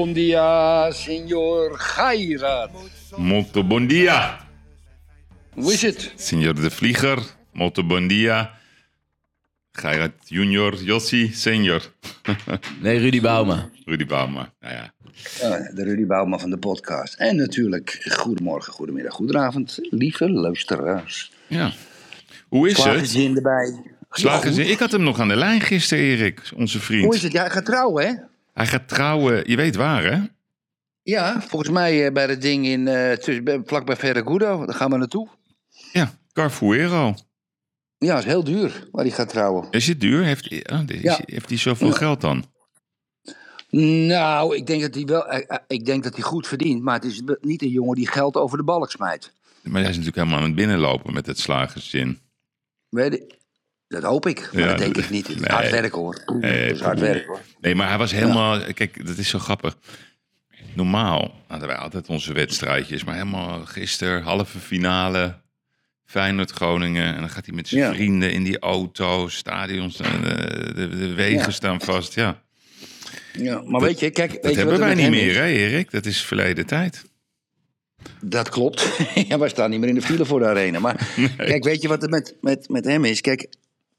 bom dia, senhor Gairat. Molto bon dia, Hoe is het? signor de Vlieger. Molto bon dia. Gerard junior, Jossi senior. Nee, Rudy Bauma. Rudy Bauma. Nou ja. Eh, de Rudy Bouwman van de podcast. En natuurlijk, goedemorgen, goedemiddag, goedenavond, lieve luisteraars. ja. Hoe is het? Slagenzin erbij. Slagenzin. Ja, Ik had hem nog aan de lijn gisteren, Erik, onze goed. Hoe is vriend. het? Jij gaat trouwen, hè? Hij gaat trouwen, je weet waar hè? Ja, volgens mij eh, bij het ding in, eh tussen, bij- vlakbij Ferragudo. Daar gaan we naartoe. Ja, Carfuero. Ja, is heel duur waar hij gaat trouwen. Is het duur? Heeft, oh, is- Ja. heeft hij zoveel geld dan? Nou, ik denk dat hij wel. eh, eh, Ik denk dat hij goed verdient, maar het is niet een jongen die geld over de balk smijt. Maar hij is natuurlijk helemaal aan het binnenlopen met het slagerzin. Weet je? Dat hoop ik, maar Ja, dat denk ik niet. Het is nee. hard werken hoor. Het is hard werken hoor. Nee, maar hij was helemaal. Kijk, dat is zo grappig. Normaal hadden wij altijd onze wedstrijdjes, maar helemaal gisteren, halve finale. Feyenoord Groningen. En dan gaat hij met zijn Ja. vrienden in die auto, stadions, eh, de, de, de wegen Ja. staan vast. Ja, Ja, maar weet je, kijk, weet dat je hebben wat wij niet meer, is? hè, Erik? Dat is verleden tijd. Dat klopt. ja, wij staan niet meer in de file voor de arena. Maar kijk, weet je wat er met, met, met hem is? Kijk,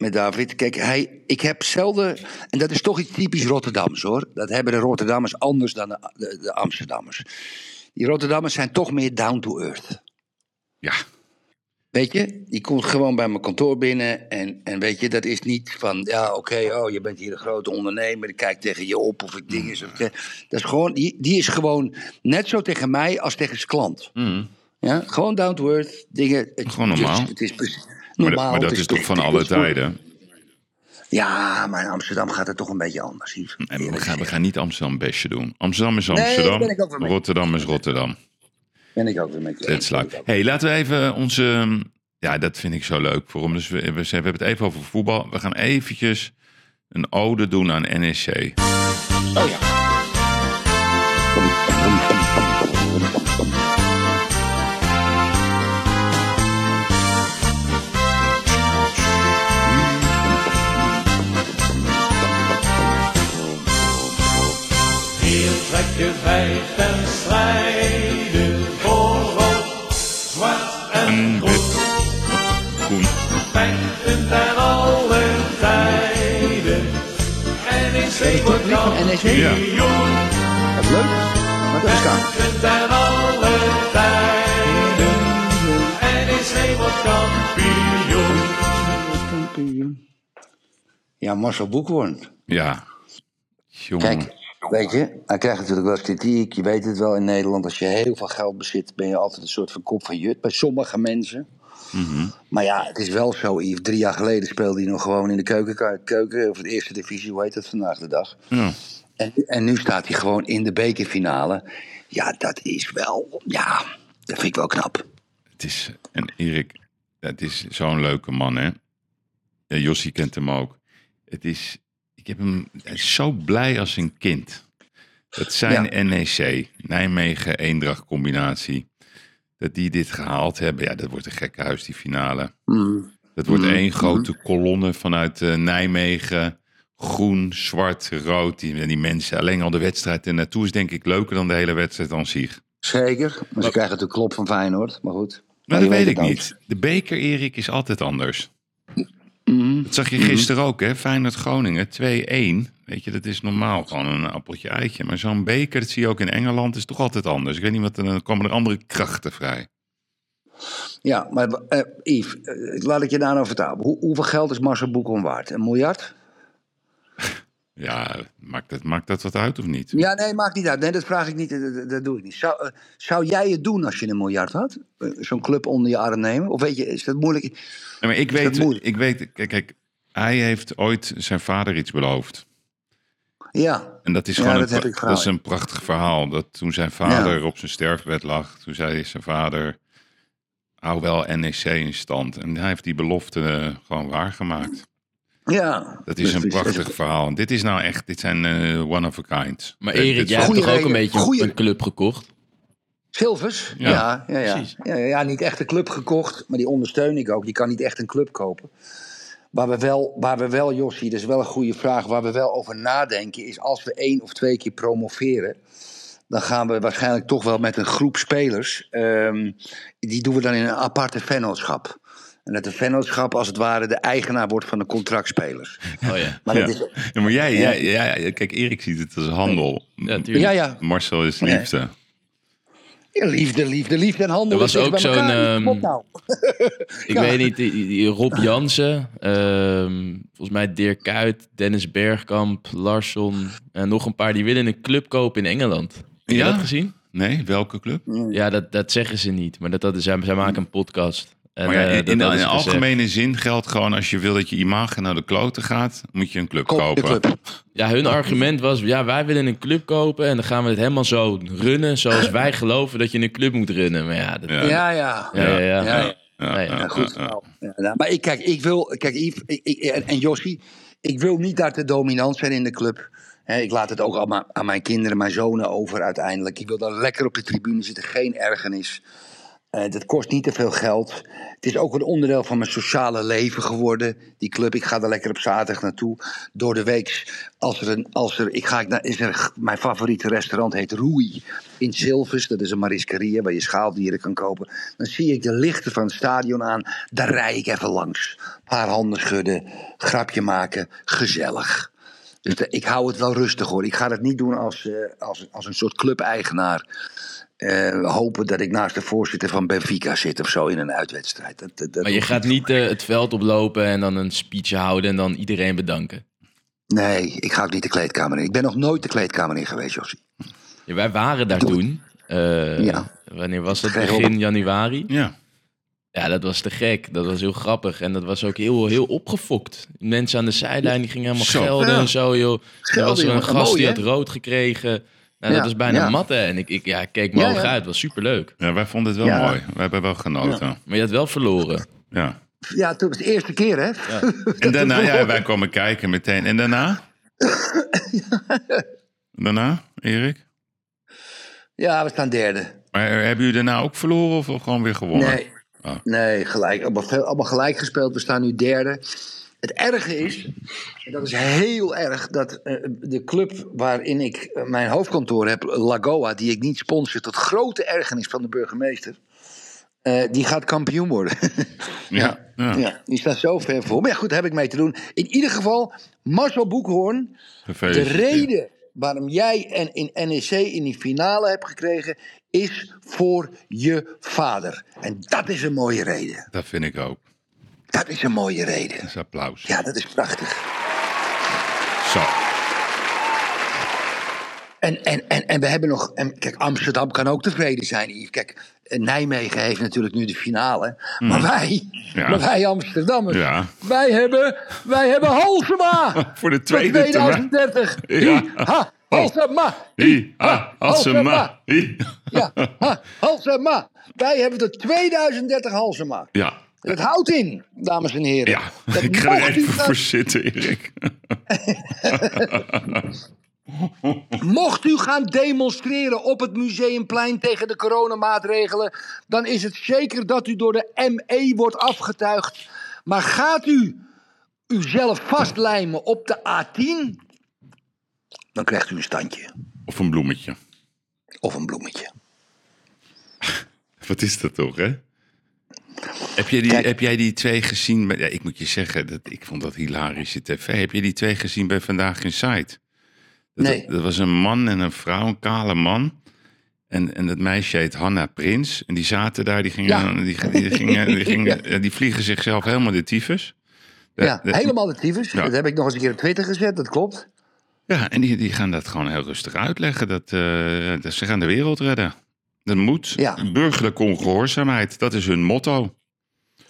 met David. Kijk, hij, ik heb zelden. En dat is toch iets typisch Rotterdams hoor. Dat hebben de Rotterdammers anders dan de, de, de Amsterdammers. Die Rotterdammers zijn toch meer down to earth. Ja, Weet je, die komt gewoon bij mijn kantoor binnen. En, en weet je, dat is niet van, ja, oké, oh, je bent hier een grote ondernemer. Ik kijk tegen je op of ik ding is. Of, dat is gewoon, die, die is gewoon net zo tegen mij als tegen zijn klant. Ja, gewoon down to earth dingen. Het, Gewoon normaal. Het is precies maar, dat- maar is toch van alle tijden? Ja, maar in Amsterdam gaat het toch een beetje anders. Nee, we, gaan, we gaan niet Amsterdam bestje doen. Amsterdam is Amsterdam. Rotterdam is Rotterdam. Ben ik ook weer met je. Sluit. hey, laten we even onze... Ja, dat vind ik zo leuk. Dus we, we, we hebben het even over voetbal. We gaan eventjes een ode doen aan NEC. Oh ja. NEC wordt van NEC? kampioen. Dat is leuk. Wat is staan? Vechten ten alle tijden. NEC wordt kampioen. Ja, Marcel Boekhoorn. Ja. Jongen. Kijk, weet je, hij krijgt natuurlijk wel eens kritiek. Je weet het wel in Nederland. Als je heel veel geld bezit, ben je altijd een soort van kop van jut. Bij sommige mensen. Maar ja, het is wel zo, Yves. Drie jaar geleden speelde hij nog gewoon in de keuken, keuken of de eerste divisie, hoe heet dat vandaag de dag. Ja. En, en nu staat hij gewoon in de bekerfinale. Ja, dat is wel, ja, dat vind ik wel knap. Het is, en Erik, het is zo'n leuke man, hè? Ja, Jossie kent hem ook. Het is, ik heb hem is zo blij als een kind. Het zijn NEC, Nijmegen, Eendracht combinatie. Dat die dit gehaald hebben. Ja, dat wordt een gekke huis, die finale. Mm. Dat wordt één grote kolonne vanuit eh, Nijmegen. Groen, zwart, rood. Die, die mensen, alleen al de wedstrijd er naartoe is denk ik leuker dan de hele wedstrijd aan zich. Zeker, maar ze krijgen de klop van Feyenoord, maar goed. Maar je dat weet het ik niet. De beker, Erik, is altijd anders. Mhm. Dat zag je gisteren ook, hè? Feyenoord-Groningen, 2-1. Weet je, dat is normaal gewoon een appeltje-eitje. Maar zo'n beker, dat zie je ook in Engeland, is toch altijd anders. Ik weet niet wat, dan komen er andere krachten vrij. Ja, maar eh Yves, eh, laat ik je daarover vertellen. Hoe, hoeveel geld is Marcel Boekhoorn waard? Een miljard? Ja, maakt dat, maakt dat wat uit of niet? Ja, nee, maakt niet uit. Nee, dat vraag ik niet. Dat, doe ik niet. Zou, eh, zou jij het doen als je een miljard had? Eh, Zo'n club onder je arm nemen? Of weet je, is dat moeilijk? Nee, maar ik Is weet, ik weet kijk, kijk, hij heeft ooit zijn vader iets beloofd. Ja, En dat is Ja, gewoon dat een, dat is een prachtig verhaal. Dat toen zijn vader op zijn sterfbed lag, toen zei zijn vader, hou wel NEC in stand. En hij heeft die belofte eh, gewoon waargemaakt. Ja. Dat is Dus- een prachtig verhaal. En dit is nou echt, dit zijn eh, one of a kind. Maar Erik, jij hebt toch ook een beetje Goeie- een club gekocht? Silvers? Ja. Ja, ja, ja, Precies. ja. ja, niet echt een club gekocht, maar die ondersteun ik ook. Je kan niet echt een club kopen. Waar we wel, waar we wel Jossie, dat is wel een goede vraag, waar we wel over nadenken, is als we één of twee keer promoveren, dan gaan we waarschijnlijk toch wel met een groep spelers, ehm, die doen we dan in een aparte vennootschap. En dat de vennootschap als het ware de eigenaar wordt van de contractspelers. Oh ja. Maar Ja. is, Ja, maar jij, jij, jij- kijk, Erik ziet het als handel. Ja, tuurlijk. ja, ja, Marcel is liefde. ja, liefde, liefde, liefde en handel. Er was ook zo'n, ehm, nou. Ik Ja. weet niet, die, die Rob Jansen, ehm, volgens mij Dirk Kuyt, Dennis Bergkamp, Larsson en nog een paar. Die willen een club kopen in Engeland. Heb je Ja? dat gezien? Nee, welke club? Ja, dat, dat zeggen ze niet. Maar dat, dat zij, zij maken een podcast. En, Maar ja, eh, in, algemene zin geldt gewoon als je wil dat je imago naar de kloten gaat, moet je een club Koop kopen. club. Ja, hun argument was, ja, wij willen een club kopen en dan gaan we het helemaal zo runnen zoals wij geloven dat je een club moet runnen. Maar ja, dat, Ja. Ja, ja. ja, ja, ja. Ja, ja. Ja, Nee, ja, Ja, goed. nou, maar ik, kijk, ik wil, kijk, Yves ik, ik- en, en ik wil niet daar te dominant zijn in de club. Hè, ik laat het ook mijn, aan mijn kinderen, mijn zonen over uiteindelijk. Ik wil daar lekker op de tribune zitten, geen ergernis. Eh, dat kost niet te veel geld. Het is ook een onderdeel van mijn sociale leven geworden, die club. Ik ga er lekker op zaterdag naartoe. Door de week, als er een, als er, ik ga, naar, is er, mijn favoriete restaurant heet Roei in Zilvers. Dat is een mariskerie waar je schaaldieren kan kopen. Dan zie ik de lichten van het stadion aan. Daar rij ik even langs. Een paar handen schudden, grapje maken, gezellig. Dus ik hou het wel rustig hoor. Ik ga dat niet doen als, eh, als, als een soort clubeigenaar. Eh, hopen dat ik naast de voorzitter van Benfica zit of zo in een uitwedstrijd. Dat, dat, dat Maar je gaat niet. eh, het veld oplopen en dan een speech houden en dan iedereen bedanken. Nee, ik ga ook niet de kleedkamer in. Ik ben nog nooit de kleedkamer in geweest, Jossie. Ja, wij waren daar toen. eh, Ja. Wanneer was dat? Begin januari. Ja. Ja, dat was te gek. Dat was heel grappig. En dat was ook heel, heel opgefokt. Mensen aan de zijlijn die gingen helemaal Zo. gelden Ja. en zo, joh. er Schelden, was er een gast Mooi, die had rood gekregen. Nou, dat Ja, was bijna ja. matten. En ik, ik, ja, ik keek me Ja, ogen ja. uit. Het was superleuk. ja, wij vonden het wel Ja. mooi. We hebben wel genoten. Ja. Maar je had wel verloren. Ja, toen was het de eerste keer, hè? En daarna, ja, wij komen kijken meteen. En daarna? Daarna, Erik? Ja, we staan derde. Maar hebben jullie daarna ook verloren of gewoon weer gewonnen? Nee, Oh. nee gelijk. Allemaal, allemaal gelijk gespeeld. We staan nu derde. Het erge is, en dat is heel erg, dat eh, de club waarin ik eh, mijn hoofdkantoor heb, Lagoa, die ik niet sponsor, tot grote ergernis van de burgemeester, eh, die gaat kampioen worden. Ja. ja. ja, die staat zo ver voor. Maar ja, goed, daar heb ik mee te doen. In ieder geval, Marcel Boekhoorn, de reden waarom jij en in NEC in die finale hebt gekregen, is voor je vader. En dat is een mooie reden. Dat vind ik ook. Dat is een mooie reden. Dat is applaus. Ja, dat is prachtig. Zo. En, en, en, en we hebben nog. En kijk, Amsterdam kan ook tevreden zijn, Yves. Kijk, Nijmegen heeft natuurlijk nu de finale. Maar wij, Ja. maar wij Amsterdammers, Ja. wij hebben, wij hebben Halsema. Voor de Voor tweede termijn. 2030. Ja. Ha, Halsema. Hi, ha, Halsema. Ja, ha, Halsema. Wij hebben tot 2030 Halsema. Ja. Dat houdt in, dames en heren. Ja, Dat ik ga er u even voor zitten, Erik. Mocht u gaan demonstreren op het Museumplein tegen de coronamaatregelen, dan is het zeker dat u door de ME wordt afgetuigd. Maar gaat u uzelf vastlijmen op de A10, dan krijgt u een standje Of een bloemetje. of een bloemetje. Wat is dat toch, hè? Heb, je die, Kijk. heb jij die twee gezien? bij- Ja, ik moet je zeggen, dat, ik vond dat hilarische tv. Heb je die twee gezien bij Vandaag in Site? Dat, Nee. Dat was een man en een vrouw, een kale man. En, en dat meisje heet Hanna Prins. En die zaten daar, die, gingen, Ja. die, die, gingen, die, gingen, die vliegen zichzelf helemaal de tyfus. De- Ja, de- helemaal de tyfus. Dat heb ik nog eens een keer op Twitter gezet, dat klopt. Ja, en die, die gaan dat gewoon heel rustig uitleggen. Dat, eh, dat ze gaan de wereld redden. Dat moet. Ja. Burgerlijke ongehoorzaamheid, dat is hun motto.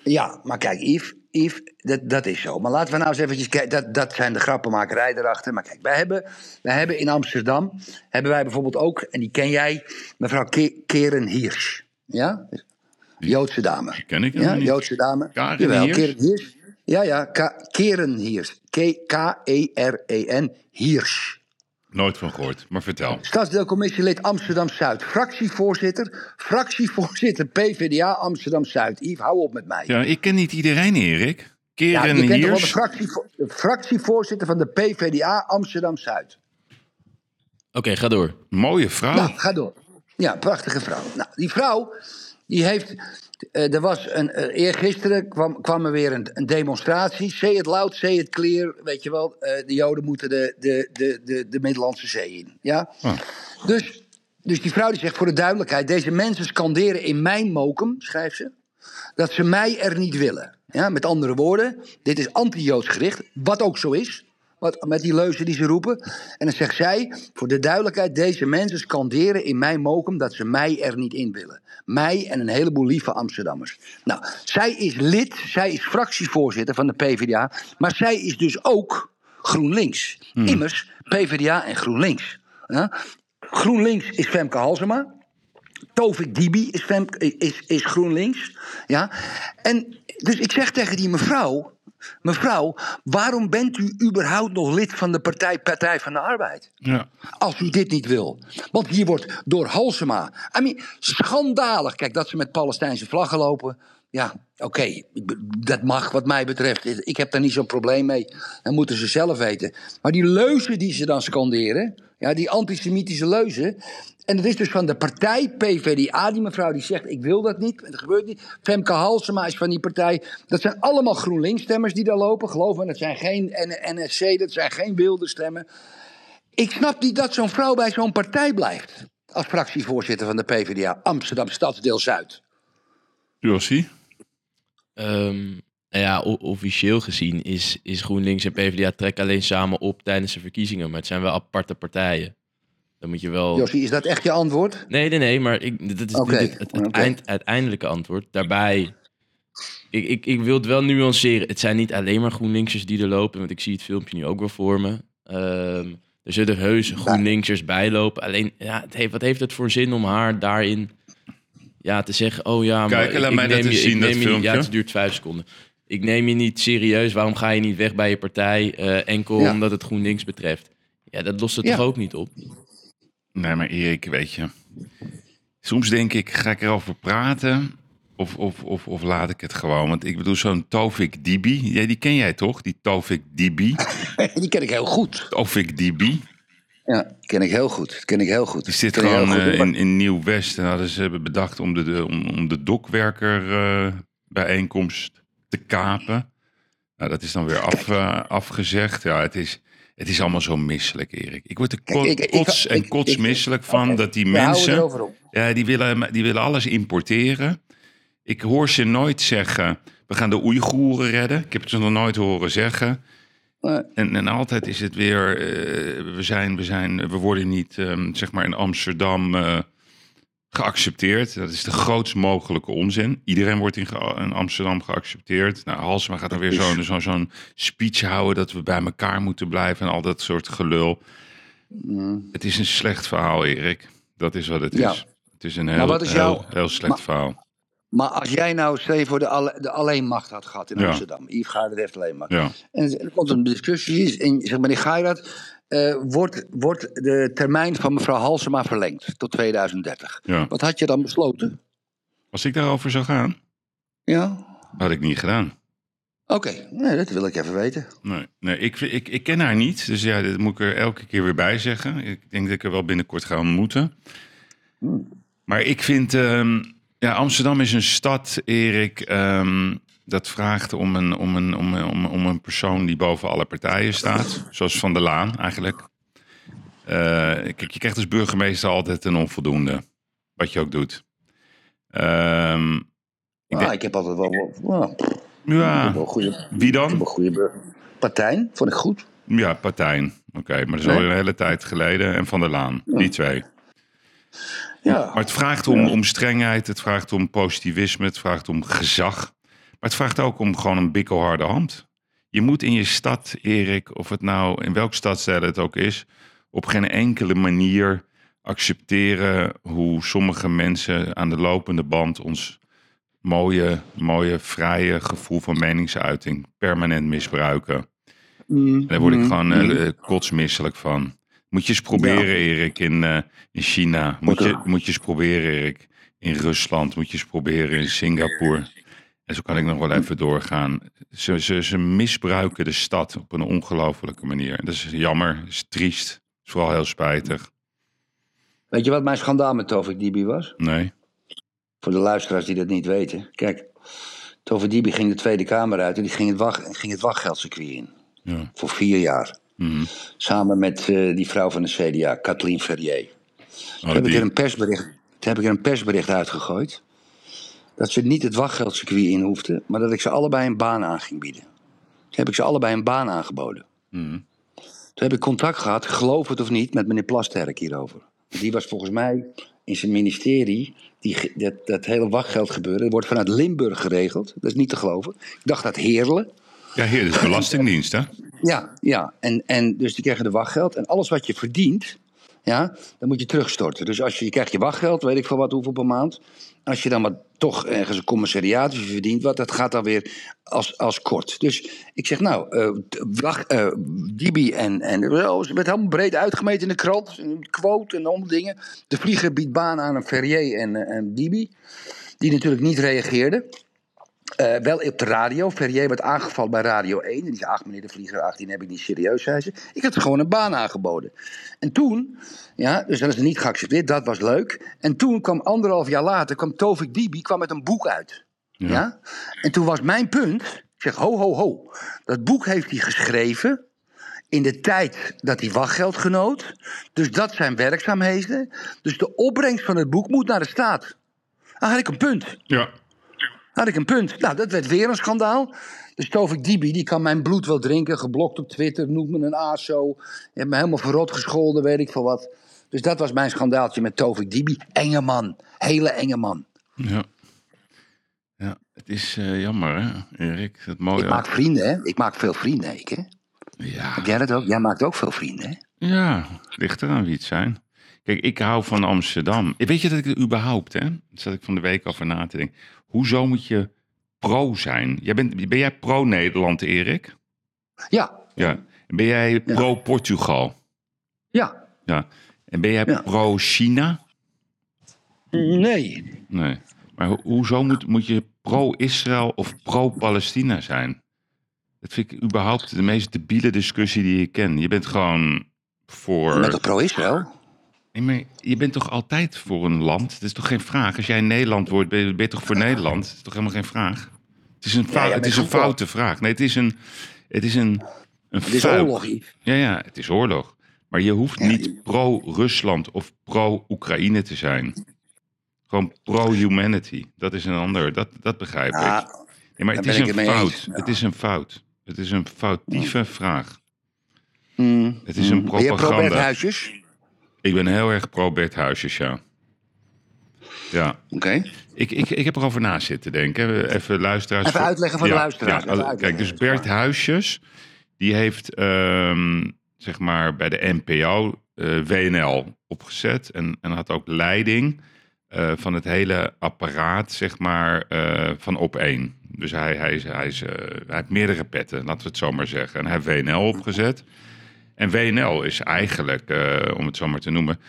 Ja, maar kijk, Yves, Yves dat, dat is zo. Maar laten we nou eens eventjes kijken. Dat, dat zijn de grappenmakerij erachter. Maar kijk, wij hebben, wij hebben in Amsterdam... hebben wij bijvoorbeeld ook, en die ken jij... mevrouw Ke- Keren Hirsch. Ja? Joodse dame. ken ik Ja, niet. Joodse dame. Karen Jawel, Hirsch? Keren Hirsch. Ja, ja, Keren Hirsch. K-E-R-E-N Hirsch. Nooit van gehoord, maar vertel. Stadsdeelcommissielid Amsterdam-Zuid. Fractievoorzitter. Fractievoorzitter PvdA Amsterdam-Zuid. Yves, hou op met mij. Ja, ik ken niet iedereen, Erik. Ja, Keren je kent toch wel de, Hiers. fractievo- de fractievoorzitter van de PvdA Amsterdam-Zuid. Oké, ga door. Mooie vrouw. Nou, ga door. Ja, prachtige vrouw. Nou, die vrouw, die heeft... eh, er was een, eh, eergisteren kwam, kwam er weer een, een demonstratie. Say it loud, say it clear. Weet je wel, eh, de Joden moeten de, de, de, de, de Middellandse Zee in. Ja? Oh. Dus, dus die vrouw die zegt voor de duidelijkheid... deze mensen scanderen in mijn mokum, schrijft ze... dat ze mij er niet willen. Ja, met andere woorden, dit is anti-Joods gericht, wat ook zo is. Wat, met die leuzen die ze roepen. En dan zegt zij, voor de duidelijkheid, deze mensen scanderen in mijn mokum dat ze mij er niet in willen. Mij en een heleboel lieve Amsterdammers. Nou, zij is lid, zij is fractievoorzitter van de PvdA, maar zij is dus ook GroenLinks. Immers, PvdA en GroenLinks. Ja? GroenLinks is Femke Halsema. Tovik Dibi is, Femke, is, is GroenLinks. Ja? En dus ik zeg tegen die mevrouw... Mevrouw, waarom bent u überhaupt nog lid van de partij Partij van de Arbeid? Ja. Als u dit niet wil. Want hier wordt door Halsema. I mean, schandalig. Kijk, dat ze met Palestijnse vlaggen lopen. Ja, oké. Dat mag wat mij betreft. Ik heb daar niet zo'n probleem mee. Dat moeten ze zelf weten. Maar die leuzen die ze dan scanderen. Ja, die antisemitische leuzen. En dat is dus van de partij PVDA. Die mevrouw die zegt, ik wil dat niet. Dat gebeurt niet. Femke Halsema is van die partij. Dat zijn allemaal GroenLinks-stemmers die daar lopen. Geloof me, dat zijn geen NSC. Dat zijn geen wilde stemmen. Ik snap niet dat zo'n vrouw bij zo'n partij blijft. Als fractievoorzitter van de PvdA Amsterdam Stadsdeel Zuid. Jossie? Ehm, nou ja, officieel gezien is, is GroenLinks en PvdA trekken alleen samen op tijdens de verkiezingen. Maar het zijn wel aparte partijen. Dan moet je wel... Is dat echt je antwoord? Nee, nee, nee, maar ik, dat is dit- het, eind, uiteindelijke antwoord. Daarbij, ik, ik, ik wil het wel nuanceren. Het zijn niet alleen maar GroenLinksers die er lopen, want ik zie het filmpje nu ook wel voor me. Ehm, er zullen heus GroenLinksers bij lopen. Alleen, ja, het heeft, wat heeft het voor zin om haar daarin ja, te zeggen... Oh ja, maar Kijk, ik, laat ik mij dat neem eens je, ik zien, dat neem je niet- Ja, filmpje. het duurt vijf seconden. Ik neem je niet serieus. Waarom ga je niet weg bij je partij? eh, enkel Ja. omdat het GroenLinks betreft. Ja, dat lost het Ja. toch ook niet op? Nee, maar Erik, weet je. Soms denk ik, ga ik erover praten? Of, of, of, of laat ik het gewoon? Want ik bedoel, zo'n Tovik Dibi. Ja, die ken jij toch? Die Tovik Dibi. Die ken ik heel goed. Tovik Dibi. Ja, ken ik heel goed. Ken ik heel goed. Die zit gewoon eh, in, in Nieuw-West. En hadden ze bedacht om de, de, om, om de dokwerker eh, bijeenkomst te kapen. Nou, dat is dan weer af, eh, afgezegd. Ja, het is, het is allemaal zo misselijk, Erik. Ik word er ik- kots ik- en ik- kotsmisselijk van dat die mensen... Ja, die willen, die willen alles importeren. Ik hoor ze nooit zeggen, we gaan de Oeigoeren redden. Ik heb het ze nog nooit horen zeggen. Nee. En, en altijd is het weer, eh, we, zijn, we, zijn, we worden niet, ehm, zeg maar in Amsterdam eh, geaccepteerd. Dat is de grootst mogelijke onzin. Iedereen wordt in, ge- in Amsterdam geaccepteerd. Nou, Halsema gaat dan weer zo'n zo, zo'n speech houden dat we bij elkaar moeten blijven en al dat soort gelul. Het is een slecht verhaal, Erik. Dat is wat het Ja. is. Het is een heel, wat is heel, heel slecht maar- verhaal. Maar als jij nou, stel je voor, de, alle, de alleenmacht had gehad in Ja. Amsterdam. Yves Gaarder heeft alleenmacht. Ja. En er komt een discussie. En zeg meneer Geirat, eh wordt, wordt de termijn van mevrouw Halsema verlengd tot 2030? Ja. Wat had je dan besloten? Als ik daarover zou gaan, Ja? had ik niet gedaan. Oké, nee, dat wil ik even weten. Nee, nee ik, ik, ik ken haar niet. Dus ja, dat moet ik er elke keer weer bij zeggen. Ik denk dat ik er wel binnenkort ga ontmoeten. Maar ik vind... ehm, ja, Amsterdam is een stad, Erik... ehm, dat vraagt om een, om, een, om, een, om, om een persoon die boven alle partijen staat. Zoals Van der Laan eigenlijk. Eh, kijk, je krijgt als burgemeester altijd een onvoldoende. Wat je ook doet. Ehm, Ik Ah, denk- ik heb altijd wel, wel, ja, wel goede, wie dan? wel goede. Partijn, vond ik goed. Ja, Partijn. Oké, maar dat is al een hele tijd geleden. En Van der Laan, die twee. Ja, Maar het vraagt om, om strengheid, het vraagt om positivisme, het vraagt om gezag. Maar het vraagt ook om gewoon een bikkelharde hand. Je moet in je stad, Erik, of het nou in welk stadstijl het ook is, op geen enkele manier accepteren hoe sommige mensen aan de lopende band ons mooie, mooie, vrije gevoel van meningsuiting permanent misbruiken. Mm, Daar word ik mm, gewoon mm. eh, kotsmisselijk van. Moet je eens proberen, Ja. Erik, in, eh, in China. Moet je, moet je eens proberen, Erik, in Rusland. Moet je eens proberen in Singapore. En zo kan ik nog wel even doorgaan. Ze, ze, ze misbruiken de stad op een ongelofelijke manier. En dat is jammer, dat is triest. Dat is vooral heel spijtig. Weet je wat mijn schandaal met Tovik Dibi was? Nee. Voor de luisteraars die dat niet weten. Kijk, Tovik Dibi ging de Tweede Kamer uit en die ging het, wacht, ging het wachtgeldcircuit in. Ja. Voor vier jaar. Mhm. Samen met eh, die vrouw van de CDA, Kathleen Ferrier. Toen Oh, heb, ik er een persbericht, toen heb ik er een persbericht uitgegooid. Dat ze niet het wachtgeldcircuit in hoefden, maar dat ik ze allebei een baan aan ging bieden. Toen heb ik ze allebei een baan aangeboden. Mhm. Toen heb ik contact gehad, geloof het of niet, met meneer Plasterk hierover. Die was volgens mij in zijn ministerie, die, dat, dat hele wachtgeld gebeuren, dat wordt vanuit Limburg geregeld. Dat is niet te geloven. Ik dacht dat Heerlen. Ja, dit is Belastingdienst, hè? Ja, ja. En, en dus die krijgen de wachtgeld. En alles wat je verdient, ja, dan moet je terugstorten. Dus als je, je krijgt je wachtgeld, weet ik veel wat, hoeveel per maand. Als je dan wat toch ergens een commissariaat, je verdient wat, dat gaat dan weer als, als kort. Dus ik zeg nou, t- wacht, eh, Dibi en, en oh, ze werd helemaal breed uitgemeten in de krant. Een quote en allemaal dingen. De vlieger biedt baan aan een Ferrier en, eh, en Dibi. Die natuurlijk niet reageerden. Eh, wel op de radio. Ferrier werd aangevallen bij Radio 1. En die zei, ach meneer de Vlieger, ach, die neem ik niet serieus, zei ze. Ik had gewoon een baan aangeboden. En toen, ja, dus dat is niet geaccepteerd, dat was leuk. En toen kwam anderhalf jaar later, kwam Tovik Dibi kwam met een boek uit. Ja. En toen was mijn punt, ik zeg, ho, ho, ho. Dat boek heeft hij geschreven in de tijd dat hij wachtgeld genoot. Dus dat zijn werkzaamheden. Dus de opbrengst van het boek moet naar de staat. Dan had ik een punt Ja. Had ik een punt. Nou, dat werd weer een schandaal. Dus Tovik Dibi, die kan mijn bloed wel drinken. Geblokt op Twitter, noemt me een ASO. Je hebt me helemaal verrot gescholden, weet ik veel wat. Dus dat was mijn schandaaltje met Tovik Dibi. Enge man. Hele enge man. Ja. Ja, het is eh, jammer, hè, Erik? Het mooie. Ik maak vrienden, hè. Ik maak veel vrienden, ik, hè. Ja. Heb jij dat ook? Jij maakt ook veel vrienden, hè. Ja, ligt eraan wie het zijn. Kijk, ik hou van Amsterdam. Weet je dat ik het überhaupt, hè? Daar zat ik van de week over na te denken. Hoezo moet je pro zijn? Jij bent, ben jij pro-Nederland, Erik? Ja, Ja. En ben jij pro-Portugal? ja. Ja. En ben jij Ja. pro-China? Nee. Nee. Maar ho- hoezo moet, moet je pro-Israël of pro-Palestina zijn? Dat vind ik überhaupt de meest debiele discussie die ik ken. Je bent gewoon voor... Toch pro-Israël? Nee, maar je bent toch altijd voor een land? Dat is toch geen vraag? Als jij in Nederland wordt, ben je, ben je toch voor Nederland? Dat is toch helemaal geen vraag? Het is een, fout, het is een foute vraag. Nee, het is een, het is een, een Het is oorlog, Yves. Ja, ja, het is oorlog. Maar je hoeft Ja, niet pro-Rusland of pro-Oekraïne te zijn. Gewoon pro-humanity. Dat is een ander, dat, dat begrijp Ja, ik. Nee, maar het is een fout. Ja. Het is een fout. Het is een foutieve vraag. mm, Het is een propaganda. Huisjes? Ik ben heel erg pro-Bert Huisjes, ja. Ja. Oké. Ik, ik, ik heb erover na zitten denken. Even luisteraars. Even uitleggen voor de luisteraars. Ja, Even kijk, dus Bert Huisjes, die heeft ehm, zeg maar bij de NPO eh, WNL opgezet. En, en had ook leiding eh, van het hele apparaat, zeg maar, eh, van op één. Dus hij, hij, is, hij, is, hij heeft meerdere petten, laten we het zo maar zeggen. En hij heeft WNL opgezet. En WNL is eigenlijk, eh, om het zo maar te noemen,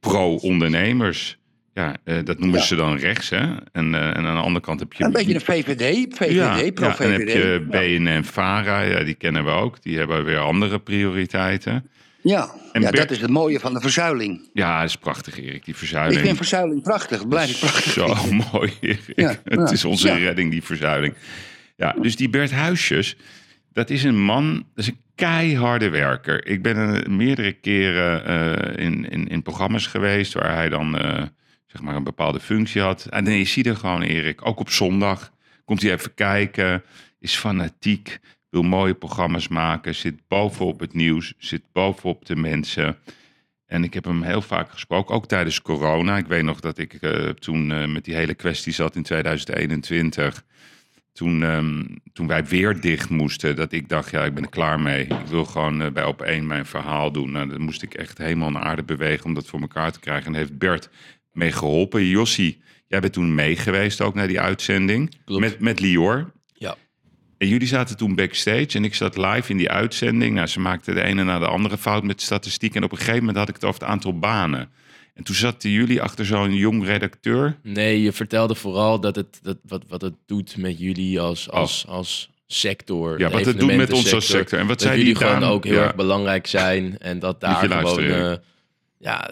pro-ondernemers. Ja, eh, dat noemen Ja. ze dan rechts, hè? En, eh, en aan de andere kant heb je... Een beetje een VVD, VVD, ja, ja, en pro-VVD. heb je BNN-Vara, ja, die kennen we ook. Die hebben weer andere prioriteiten. Ja, En ja Bert- dat is het mooie van de verzuiling. Ja, dat is prachtig, Erik, die Ik verzuiling. vind verzuiling prachtig, dat blijf ik prachtig Zo mooi, Erik. Ja, Het ja, is onze redding, die verzuiling. Ja, dus die Bert Huisjes, dat is een man, dat is een keiharde werker. Ik ben er meerdere keren eh, in, in, in programma's geweest waar hij dan eh, zeg maar een bepaalde functie had. En dan is hij er gewoon, Erik. Ook op zondag komt hij even kijken, is fanatiek, wil mooie programma's maken, zit bovenop het nieuws, zit bovenop de mensen. En ik heb hem heel vaak gesproken, ook tijdens corona. Ik weet nog dat ik eh, toen met die hele kwestie zat in 2021. Toen, ehm, toen wij weer dicht moesten, dat ik dacht, ja, ik ben er klaar mee. Ik wil gewoon eh, bij op één mijn verhaal doen. Nou, dan moest ik echt helemaal naar aarde bewegen om dat voor elkaar te krijgen. En heeft Bert mee geholpen. Jossie, jij bent toen mee geweest ook naar die uitzending. Klopt. Met, met Lior. Ja. En jullie zaten toen backstage en ik zat live in die uitzending. Nou, ze maakten de ene na de andere fout met statistiek. En op een gegeven moment had ik het over het aantal banen. En toen zaten jullie achter zo'n jong redacteur. Nee, je vertelde vooral dat het, dat, wat, wat het doet met jullie als, als, als sector. Oh. Ja, wat het doet met ons als evenementensector. sector. En wat dat zei jullie die gewoon ook heel Ja. erg belangrijk zijn. En dat daar je gewoon... eh, ja,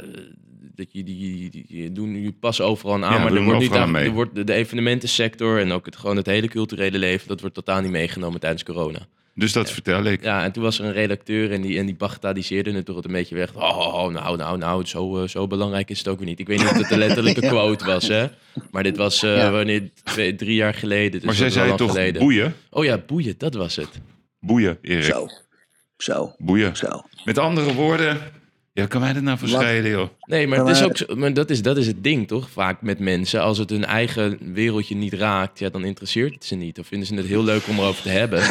dat je die, die, die doen jullie passen overal aan. Ja, maar er wordt niet aan mee. er wordt de, de evenementensector en ook het, gewoon het hele culturele leven, dat wordt totaal niet meegenomen tijdens corona. Dus dat vertel ik. Ja, en toen was er een redacteur en die, en die bagatelliseerde het toch een beetje weg. Oh, oh, oh, nou, nou, nou, zo, eh, zo belangrijk is het ook weer niet. Ik weet niet of het de letterlijke quote was, hè. Maar dit was eh, Ja. wanneer, twee, drie jaar geleden. Dus Maar zij zei toch geleden. boeien? Oh ja, boeien, dat was het. Boeien, Erik. Zo. Zo. Boeien. Zo. Met andere woorden, ja, kan mij dat nou verschillen, joh? Nee, maar, het is wij- ook, maar dat, is, dat is het ding, toch? Vaak met mensen. Als het hun eigen wereldje niet raakt, ja, dan interesseert het ze niet. Of vinden ze het heel leuk om erover te hebben.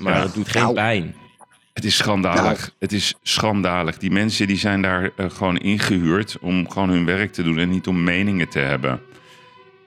Maar het doet geen Nou. pijn. Het is schandalig. Het is schandalig. Die mensen die zijn daar eh, gewoon ingehuurd om gewoon hun werk te doen en niet om meningen te hebben.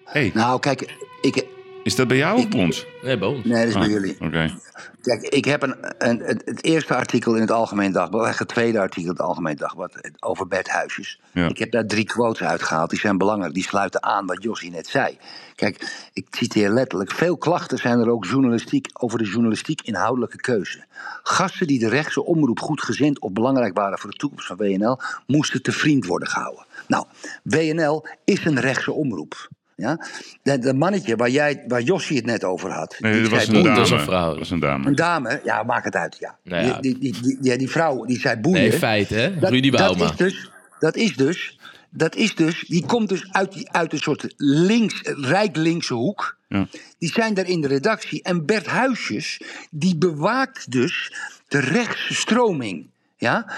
hey, Nou, kijk, ik, is dat bij jou of bij ons? Nee, bij ons. nee, dat is bij Ah, jullie. Oké. Kijk, ik heb een, een, het, het eerste artikel in het Algemeen Dagblad, eigenlijk het tweede artikel in het Algemeen Dagblad over bedhuisjes. Ja. Ik heb daar drie quotes uitgehaald, die zijn belangrijk, die sluiten aan wat Jossie net zei. Kijk, ik citeer letterlijk, veel klachten zijn er ook journalistiek over de journalistiek inhoudelijke keuze. Gasten die de rechtse omroep goed gezind of belangrijk waren voor de toekomst van WNL, moesten te vriend worden gehouden. Nou, WNL is een rechtse omroep. Ja? Dat dat mannetje waar, jij, waar Jossie het net over had. Nee, die dat was zei, een dat is een vrouw. Dat was een dame. een dame, ja, maakt het uit, ja. Nou ja. Die, die, die, die, ja, die vrouw, die zei boeien. Nee, feit, hè? Dat- Rudy dat Bauma. is dus, dat is dus, dat is dus, die komt dus uit, die, uit een soort links, rijk linkse hoek. Ja. Die zijn daar in de redactie. En Bert Huisjes, die bewaakt dus de rechtse stroming. Ja?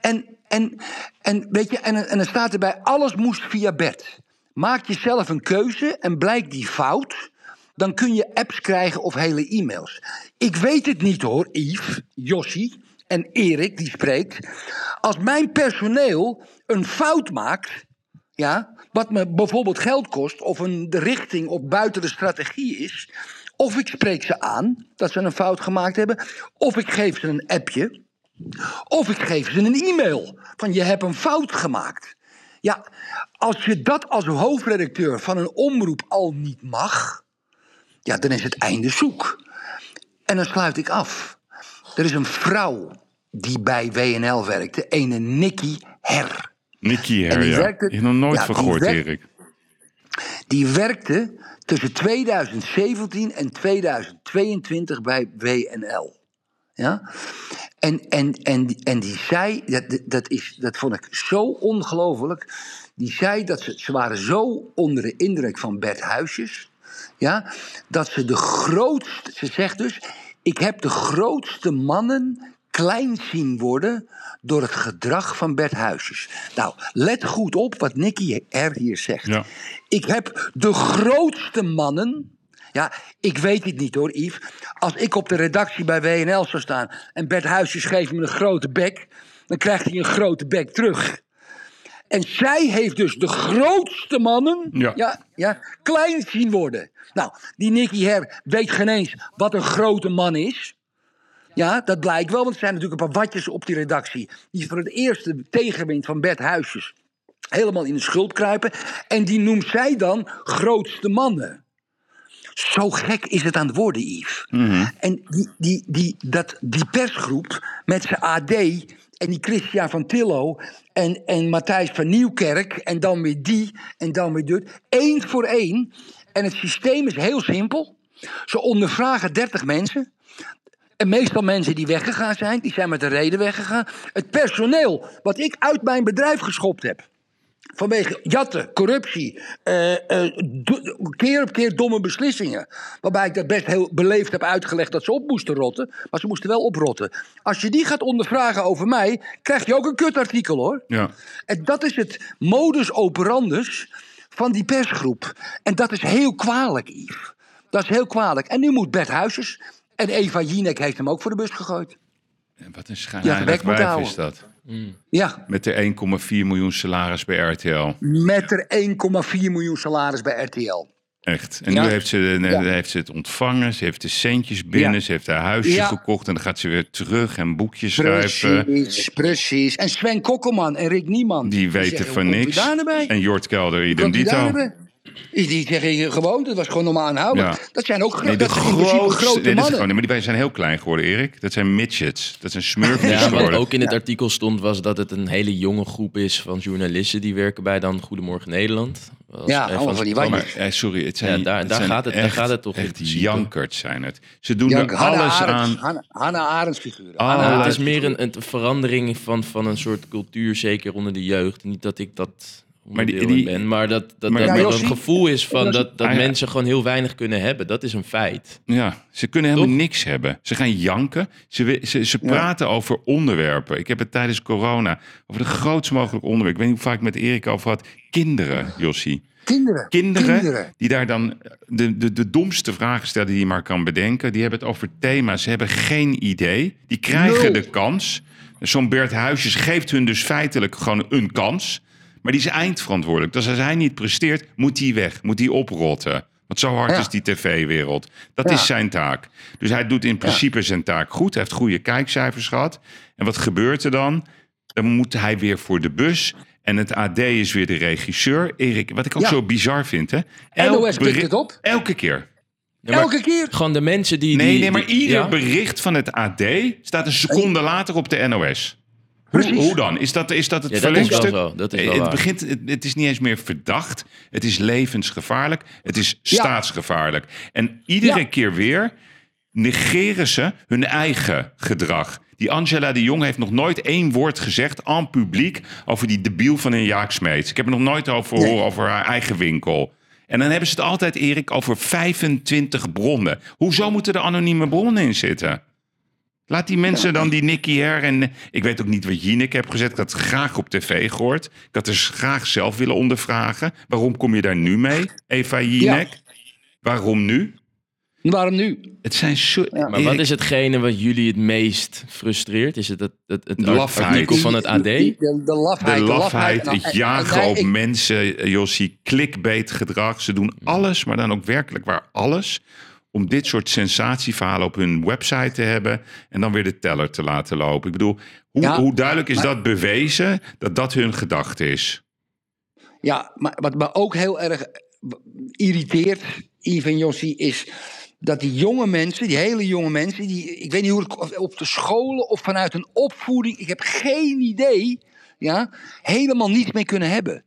En, en, en, weet je, en, en dan staat erbij, alles moest via Bert. Maak jezelf een keuze en blijkt die fout, dan kun je apps krijgen of hele e-mails. Ik weet het niet hoor, Yves, Jossie en Erik die spreekt. Als mijn personeel een fout maakt, ja, wat me bijvoorbeeld geld kost, of een richting of buiten de strategie is, of ik spreek ze aan dat ze een fout gemaakt hebben, of ik geef ze een appje, of ik geef ze een e-mail van je hebt een fout gemaakt. Ja, als je dat als hoofdredacteur van een omroep al niet mag, ja, dan is het einde zoek. En dan sluit ik af. Er is een vrouw die bij WNL werkte, ene Nikki Her. En Her, die ja. werkte- Ik heb nog nooit ja, van die gehoord, Erik. Die werkte tussen 2017 en 2022 bij WNL. Ja? En, en, en, en die zei, dat, dat, is, dat vond ik zo ongelooflijk. Die zei dat ze, ze waren zo onder de indruk van Bert Huisjes. Ja, dat ze de grootste, ze zegt dus, ik heb de grootste mannen klein zien worden door het gedrag van Bert Huisjes. Nou, let goed op wat Nicky R. hier zegt. Ja. Ik heb de grootste mannen. Ja, ik weet het niet hoor, Yves. Als ik op de redactie bij WNL zou staan en Bert Huisjes geeft me een grote bek, dan krijgt hij een grote bek terug. En zij heeft dus de grootste mannen Ja. ja, ja, klein zien worden. Nou, die Nicky Her weet geen eens wat een grote man is. Ja, dat blijkt wel, want er zijn natuurlijk een paar watjes op die redactie. Die voor het eerste tegenwind van Bert Huisjes helemaal in de schuld kruipen. En die noemt zij dan grootste mannen. Zo gek is het aan het worden, Yves. En die, die, die, dat, die persgroep met zijn AD en die Christian van Tillo en, en Matthijs van Nieuwkerk en dan weer die en dan weer dit. één voor één. En het systeem is heel simpel. Ze ondervragen 30 mensen. En meestal mensen die weggegaan zijn, die zijn met een reden weggegaan. Het personeel wat ik uit mijn bedrijf geschopt heb. Vanwege jatten, corruptie, eh, eh, keer op keer domme beslissingen. Waarbij ik dat best heel beleefd heb uitgelegd dat ze op moesten rotten. Maar ze moesten wel oprotten. Als je die gaat ondervragen over mij, krijg je ook een kutartikel hoor. Ja. En dat is het modus operandus van die persgroep. En dat is heel kwalijk, Yves. Dat is heel kwalijk. En nu moet Bert. En Eva Jinek heeft hem ook voor de bus gegooid. Wat een Ja, schijnheilig wijf houden. is dat. Ja, Met de 1,4 miljoen salaris bij RTL. met er 1,4 miljoen salaris bij RTL. Echt. En Ja. nu heeft ze, Ja. heeft ze het ontvangen. Ze heeft de centjes binnen. Ja. Ze heeft haar huisje Ja. gekocht. En dan gaat ze weer terug en boekjes schrijven. Precies, precies. En Sven Kokkelman en Rick Nieman. Die weten zeggen, van niks. nou bij? En Jort Kelder, idem dito. Die die zeggen hier gewoon, dat was gewoon normaal aanhouden. Ja. Dat zijn ook gro- Nee, dat zijn grootste... grote nee, dat is mannen. gewoon, maar die zijn heel klein geworden, Erik. Dat zijn midgets. Dat zijn smurfjes Ja, wat geworden. ook in het artikel stond was dat het een hele jonge groep is van journalisten die werken bij dan Goedemorgen Nederland. Ja, een allemaal van die wadjes. Maar, eh, sorry, het zijn, Ja, daar- het daar zijn gaat het- daar echt, gaat het toch in echt jankerts zijn het. Ze doen Ja, er Hannah alles aan. Hannah, Hannah Arendt figuren. Ah, Hannah het Arendt is meer een, een verandering van, van een soort cultuur, zeker onder de jeugd. Niet dat ik dat Maar die- ben, maar dat, dat, Maar- dat Ja, er een gevoel is van dat, dat Ah, ja. mensen gewoon heel weinig kunnen hebben. Dat is een feit. Ja, ze kunnen helemaal Toch? niks hebben. Ze gaan janken. Ze, ze, ze praten over onderwerpen. Ik heb het tijdens corona over de grootst mogelijke onderwerp. Ik weet niet hoe vaak ik met Erik over had. Kinderen, Jossie. Kinderen. Kinderen, Kinderen. die daar dan de, de, de domste vragen stellen die je maar kan bedenken. Die hebben het over thema's. Ze hebben geen idee. Die krijgen de kans. Zo'n Bert Huisjes geeft hun dus feitelijk gewoon een kans. Maar die is eindverantwoordelijk. Dus als hij niet presteert, moet hij weg. Moet hij oprotten. Want zo hard Ja. is die tv-wereld. Dat Ja. is zijn taak. Dus hij doet in principe zijn taak goed. Hij heeft goede kijkcijfers gehad. En wat gebeurt er dan? Dan moet hij weer voor de bus. En het AD is weer de regisseur. Erik, wat ik ook Ja. zo bizar vind. Hè? NOS pikt het op. Elke keer. Ja, maar Elke keer. Gewoon de mensen die... Nee, die, nee, maar die- ieder ja. bericht van het AD staat een seconde later op de NOS. Hoe, Precies. hoe dan? Is dat, is dat het Ja, dat is wel verlengstuk? zo. Dat is wel het, waar. begint, het, het is niet eens meer verdacht. Het is levensgevaarlijk. Het is Ja. staatsgevaarlijk. En iedere Ja. keer weer negeren ze hun eigen gedrag. Die Angela de Jong heeft nog nooit één woord gezegd aan publiek over die debiel van een Jaak Smeets. Ik heb er nog nooit over Nee. horen over haar eigen winkel. En dan hebben ze het altijd, Erik, over 25 bronnen. Hoezo moeten er anonieme bronnen in zitten? Laat die mensen dan, die Nicky Her en... Ik weet ook niet wat Jinek heb gezet. Ik had het graag op tv gehoord. Ik had dus graag zelf willen ondervragen. Waarom kom je daar nu mee, Eva Jinek? Waarom nu? Waarom nu? Het zijn zo... Maar wat is hetgene wat jullie het meest frustreert? Is het het, het, het De lafheid. artikel van het AD? De, de, de lafheid. De lafheid, Nou, het en- en- jagen nee, op ik- mensen, eh, Jossie, clickbait gedrag. Ze doen alles, maar dan ook werkelijk waar alles... om dit soort sensatieverhalen op hun website te hebben... en dan weer de teller te laten lopen. Ik bedoel, hoe, Ja, hoe duidelijk is maar- dat bewezen dat dat hun gedachte is? Ja, maar wat me ook heel erg irriteert, Yves en Jossie, is dat die jonge mensen, die hele jonge mensen, die, ik weet niet hoe het op de scholen of vanuit een opvoeding, ik heb geen idee, ja, helemaal niets mee kunnen hebben.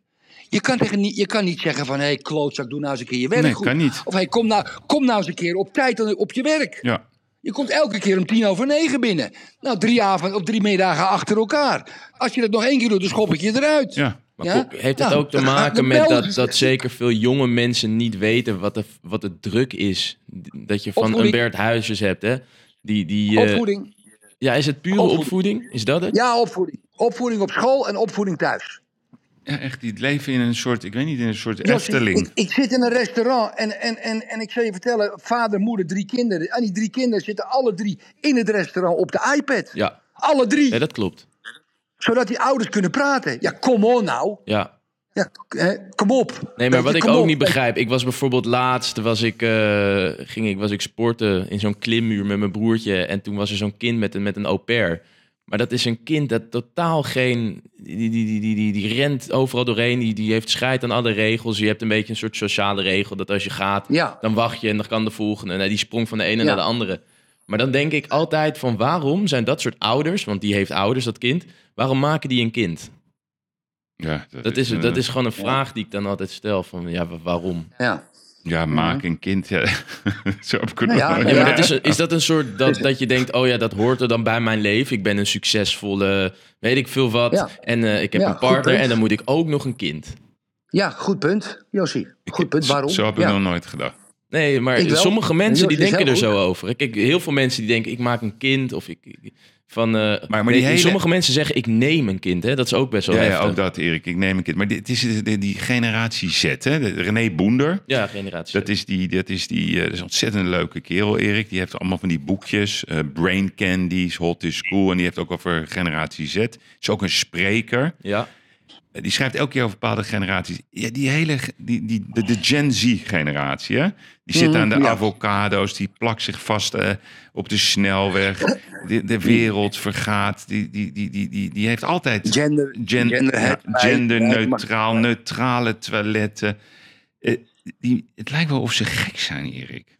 Je kan, tegen, niet- je kan niet zeggen van, hé hey, klootzak, doe nou eens een keer je werk Nee, goed. kan niet. Of hey, kom, nou, kom nou eens een keer op tijd op je werk. Ja. Je komt elke keer om tien over negen binnen. Nou, drie avonden of drie middagen achter elkaar. Als je dat nog één keer doet, dan schop ik je eruit. ja. Maar Ja? heeft het Nou, ook te maken met dat, dat zeker veel jonge mensen niet weten wat de, wat de druk is? Dat je van een. Bert Huizes hebt, hè? Die, die, eh, Opvoeding. ja, is het pure Opvoeding. opvoeding? Is dat het? Ja, opvoeding. Opvoeding op school en opvoeding thuis. Ja, echt, die leven in een soort, ik weet niet, in een soort Jossie, Efteling. Ik, ik zit in een restaurant en, en, en, en ik zal je vertellen, vader, moeder, drie kinderen. En die drie kinderen zitten alle drie in het restaurant op de iPad. Ja, Alle drie. ja dat klopt. Zodat die ouders kunnen praten. Ja, kom on nou. Ja. Ja, hè, kom op. Nee, maar wat ik ook op. niet begrijp. Ik was bijvoorbeeld laatst, was ik, eh, ging ik, was ik sporten in zo'n klimmuur met mijn broertje. En toen was er zo'n kind met een, met een au pair. Maar dat is een kind dat totaal geen... Die, die, die, die, die, die rent overal doorheen. Die, die heeft scheid aan alle regels. Je hebt een beetje een soort sociale regel. Dat als je gaat, Ja. dan wacht je en dan kan de volgende. En die sprong van de ene Ja. naar de andere. Maar dan denk ik altijd van waarom zijn dat soort ouders... Want die heeft ouders, dat kind. Waarom maken die een kind? Ja, Dat is, eh, dat is gewoon een vraag die ik dan altijd stel. Van ja, wa- waarom? Ja. Ja, maak een kind. Ja. Zo heb ik het Nou ja, Ja, Ja. is, is dat een soort dat, dat je denkt, oh ja, dat hoort er dan bij mijn leven. Ik ben een succesvolle, weet ik veel wat. Ja. En eh, ik heb Ja, een partner en dan moet ik ook nog een kind. ja, goed punt, Josie. Goed punt. Waarom? Zo heb ik ja. nog nooit gedacht. Nee, maar sommige mensen die denken er zo over. Kijk, heel veel mensen die denken, ik maak een kind of ik, ik Van, eh, maar die hele- Sommige mensen zeggen, ik neem een kind. Hè? Dat is ook best wel Ja, ja, ook dat, Erik. Ik neem een kind. Maar dit is die generatie Z, hè? De René Boender. Ja, generatie. Dat is, die, dat, is die, eh, dat is een ontzettend leuke kerel, Erik. Die heeft allemaal van die boekjes. eh, Brain Candies, Hot is Cool. En die heeft ook over generatie Z. Is ook een spreker. Ja. Eh, Die schrijft elke keer over bepaalde generaties. Ja, die hele, die, die, de, de Gen Z-generatie, hè? Die zit aan de ja. avocado's, die plakt zich vast eh, op de snelweg. De, de wereld vergaat. Die, die, die, die, die, die heeft altijd Gender, gen, gender, ja, genderneutraal, neutrale toiletten. Eh, die, het lijkt wel of ze gek zijn, Erik.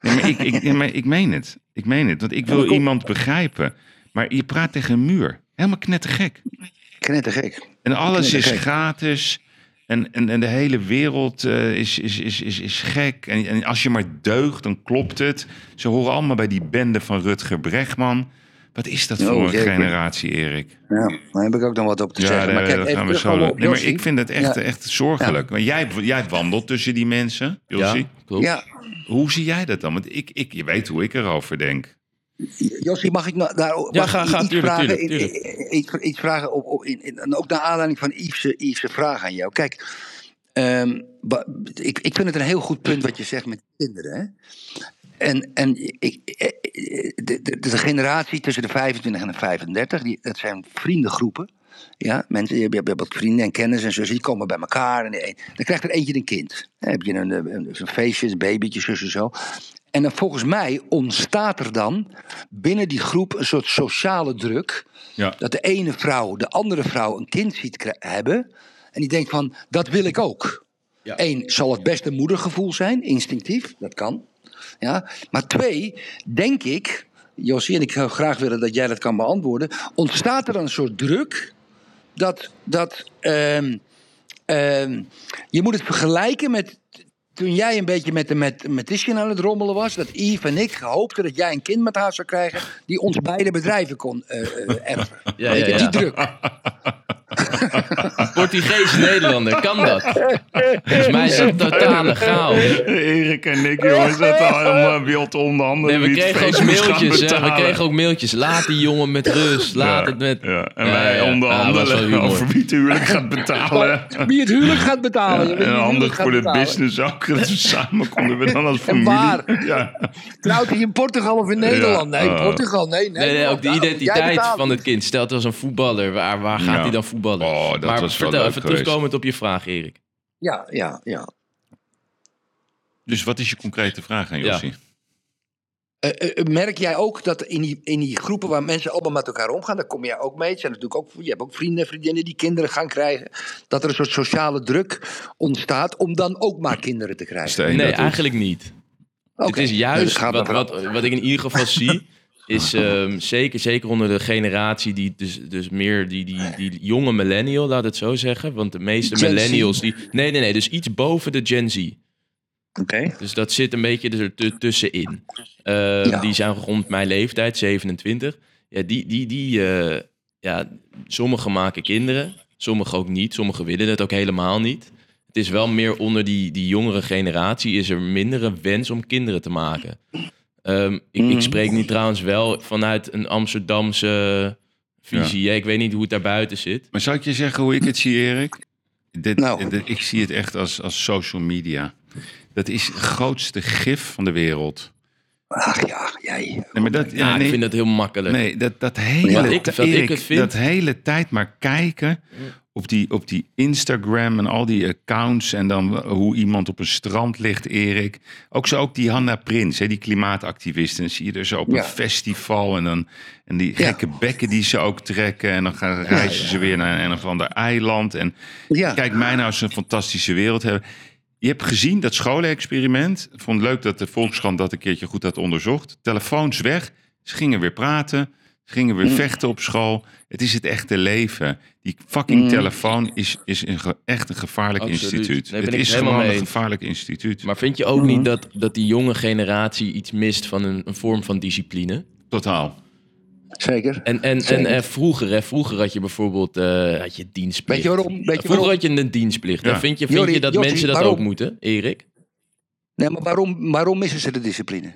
Nee, maar ik, ik, nee, maar ik meen het. Ik meen het. Want ik wil iemand begrijpen. Maar je praat tegen een muur. Helemaal knettergek. Knettergek. En alles is gratis. En, en, en de hele wereld eh, is, is, is, is, is gek. En, en als je maar deugt, dan klopt het. Ze horen allemaal bij die bende van Rutger Bregman. Wat is dat voor Oh, een generatie, Erik? Ja, daar heb ik ook nog wat op te Ja, zeggen. maar kijk, gaan we zo. terugkomen op Nee, maar ik vind het echt, Ja. echt zorgelijk. Maar jij, jij wandelt tussen die mensen, ja, klopt. Ja, Hoe zie jij dat dan? Want ik, ik, je weet hoe ik erover denk. Jossie, mag ik nou, daar mag Ja, ik ga- ga, iets tuurlijk, vragen, tuurlijk, in- tuurlijk. in- Iets, iets vragen op, op, in, in- en ook naar aanleiding van Yves' Yves' vraag aan jou. Kijk, ehm, ik, ik vind het een heel goed punt wat je zegt met kinderen. Hè? En, en ik, eh, de, de, de generatie tussen de 25 en de 35, die, dat zijn vriendengroepen. Ja, mensen, je hebt, je hebt wat vrienden en kennis en zo, die komen bij elkaar. En dan krijgt er eentje een kind. Dan heb je een, een, een feestje, een babytje, zus en zo. En dan volgens mij ontstaat er dan binnen die groep een soort sociale druk. Ja. Dat de ene vrouw de andere vrouw een kind ziet hebben. En die denkt van, dat wil ik ook. Ja. Eén, zal het best een moedergevoel zijn, instinctief, dat kan. Ja. Maar twee, denk ik, Josie, en ik zou graag willen dat jij dat kan beantwoorden. Ontstaat er dan een soort druk dat, dat ehm, ehm, je moet het vergelijken met toen jij een beetje met de met, met aan het rommelen was. Dat Yves en ik hoopten dat jij een kind met haar zou krijgen die ons beide bedrijven kon erven. Ja, ja, ja. Die druk. Portugees Nederlander, kan dat? Volgens mij is dat totale chaos. Erik en ik, jongens, dat al helemaal wild onderhandelen. Nee, we kregen ook mailtjes. hè. We kregen ook mailtjes. Laat die jongen met rust. Laat Ja, het met... Ja. En Ja, wij ja, ja. onderhandelen Ah, over wie het huwelijk gaat betalen. Wie het huwelijk gaat betalen. En handig voor de betalen. business ook. Dat we samen konden we dan als En familie. waar? Ja. Trouwt hij in Portugal of in Nederland? Nee, uh, Portugal. Nee, nee. Nee, nee, ook de jij identiteit van het kind. Stel het was een voetballer. Waar, waar gaat Ja. hij dan voetballen? Oh, dat maar was wel vertel leuk even geweest. terugkomend op je vraag, Erik. Ja, ja, ja. Dus wat is je concrete vraag aan Ja. Jossie? Eh, eh, merk jij ook dat in die, in die groepen waar mensen allemaal met elkaar omgaan, daar kom jij ook mee. Zijn natuurlijk ook, je hebt ook vrienden en vriendinnen die kinderen gaan krijgen. Dat er een soort sociale druk ontstaat om dan ook maar kinderen te krijgen. Nee, eigenlijk niet. Het is Dus juist wat, wat ik in ieder geval zie. Is ehm, zeker, zeker onder de generatie die dus, dus meer die, die, die jonge millennial, laat het zo zeggen. Want de meeste Gen millennials die. Nee, nee, nee. Dus iets boven de Gen Z. Oké. Dus dat zit een beetje er tu- tussenin. Ehm, Ja. Die zijn rond mijn leeftijd, 27. Ja, die, die, die, eh, ja, sommigen maken kinderen, sommigen ook niet. Sommigen willen het ook helemaal niet. Het is wel meer onder die, die jongere generatie is er mindere wens om kinderen te maken. Ehm, ik, Mhm. ik spreek nu trouwens wel vanuit een Amsterdamse visie. hè. Ik weet niet hoe het daarbuiten zit. Maar zou ik je zeggen hoe ik het zie, Erik? Dit, Nou. dit- ik zie het echt als, als social media. Dat is het grootste gif van de wereld. Ach ja, jij. Nee, maar dat, Ja, nee, ik vind dat heel makkelijk. Nee, dat, dat hele, Ja, ik- Erik, vind- dat hele tijd maar kijken op die, op die Instagram en al die accounts en dan hoe iemand op een strand ligt, Erik. Ook zo ook die Hanna Prins, hè, die klimaatactivisten. Dan zie je er zo op Ja. een festival en dan en die Ja. gekke bekken die ze ook trekken en dan gaan reizen ze weer naar een of ander eiland en Ja. kijk mij nou eens een fantastische wereld hebben. Je hebt gezien dat scholenexperiment. Ik vond het leuk dat de Volkskrant dat een keertje goed had onderzocht. Telefoons weg. Ze gingen weer praten. Ze gingen Mm. weer vechten op school. Het is het echte leven. Die fucking telefoon is, is een ge- echt een gevaarlijk Absoluut. instituut. Nee, het is helemaal gewoon mee een gevaarlijk instituut. Maar vind je ook niet dat, dat die jonge generatie iets mist van een, een vorm van discipline? Totaal. Zeker. En, en, en eh, vroeger, hè, vroeger had je bijvoorbeeld eh, had je dienstplicht. Weet je waarom? Weet je vroeger waarom? had je een dienstplicht. Ja. Vind je, vind je dat mensen dat waarom? ook moeten, Erik? Nee, maar waarom, waarom missen ze de discipline?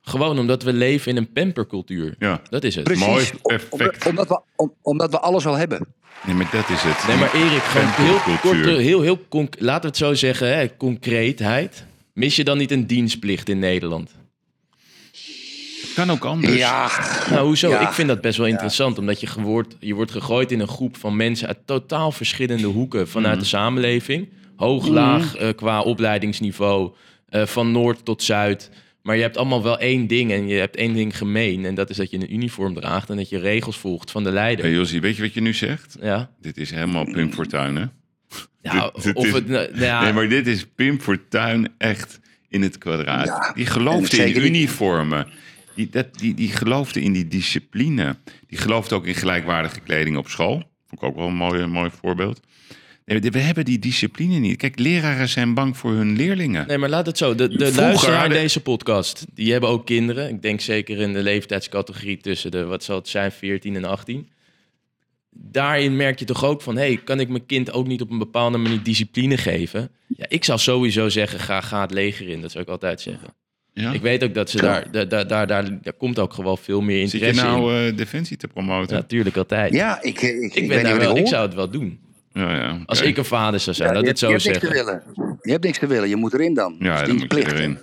Gewoon omdat we leven in een pampercultuur. Ja. Dat is het. Precies. Mooi, Om- perfect. Omdat, we, om- omdat we alles al hebben. Nee, maar dat is het. Nee, maar Erik, gewoon heel kort, heel, heel conc- laten we het zo zeggen, hè, concreetheid. Mis je dan niet een dienstplicht in Nederland? Kan ook anders. Ja, Nou, hoezo? Ja. Ik vind dat best wel interessant, omdat je, gewoord, je wordt gegooid in een groep van mensen uit totaal verschillende hoeken vanuit de samenleving. Hoog, laag, eh, qua opleidingsniveau, eh, van noord tot zuid. Maar je hebt allemaal wel één ding en je hebt één ding gemeen. En dat is dat je een uniform draagt en dat je regels volgt van de leider. Hey, Jossie, weet je wat je nu zegt? Ja, Dit is helemaal Pim Fortuyn, hè? ja Dit- dit of is- het... nou ja, Nee, maar dit is Pim Fortuyn echt in het kwadraat. Ja, die en geloofde in uniformen. Die, dat, die, die geloofde in die discipline. Die geloofde ook in gelijkwaardige kleding op school. Vond ik ook wel een mooi, een mooi voorbeeld. Nee, we hebben die discipline niet. Kijk, leraren zijn bang voor hun leerlingen. Nee, maar laat het zo. De, de Vroeger luisteraar hadden- deze podcast, die hebben ook kinderen. Ik denk zeker in de leeftijdscategorie tussen de, wat zal het zijn, 14 en 18. Daarin merk je toch ook van, hey, kan ik mijn kind ook niet op een bepaalde manier discipline geven? Ja, ik zou sowieso zeggen, ga, ga het leger in. Dat zou ik altijd zeggen. Ja? Ik weet ook dat ze daar, daar, daar, daar, daar, daar komt ook gewoon veel meer Zit je interesse in. nou eh, defensie te promoten? Ja, natuurlijk altijd. ja ik, ik, ik, ik, ben daar niet wel, ik ik zou het wel doen. Ja, ja. Als ik een vader zou zijn, Ja, laat je, het zo je hebt niks zeggen. te willen. Je hebt niks te willen. Je moet erin dan. Ja, Dat is dan moet je erin.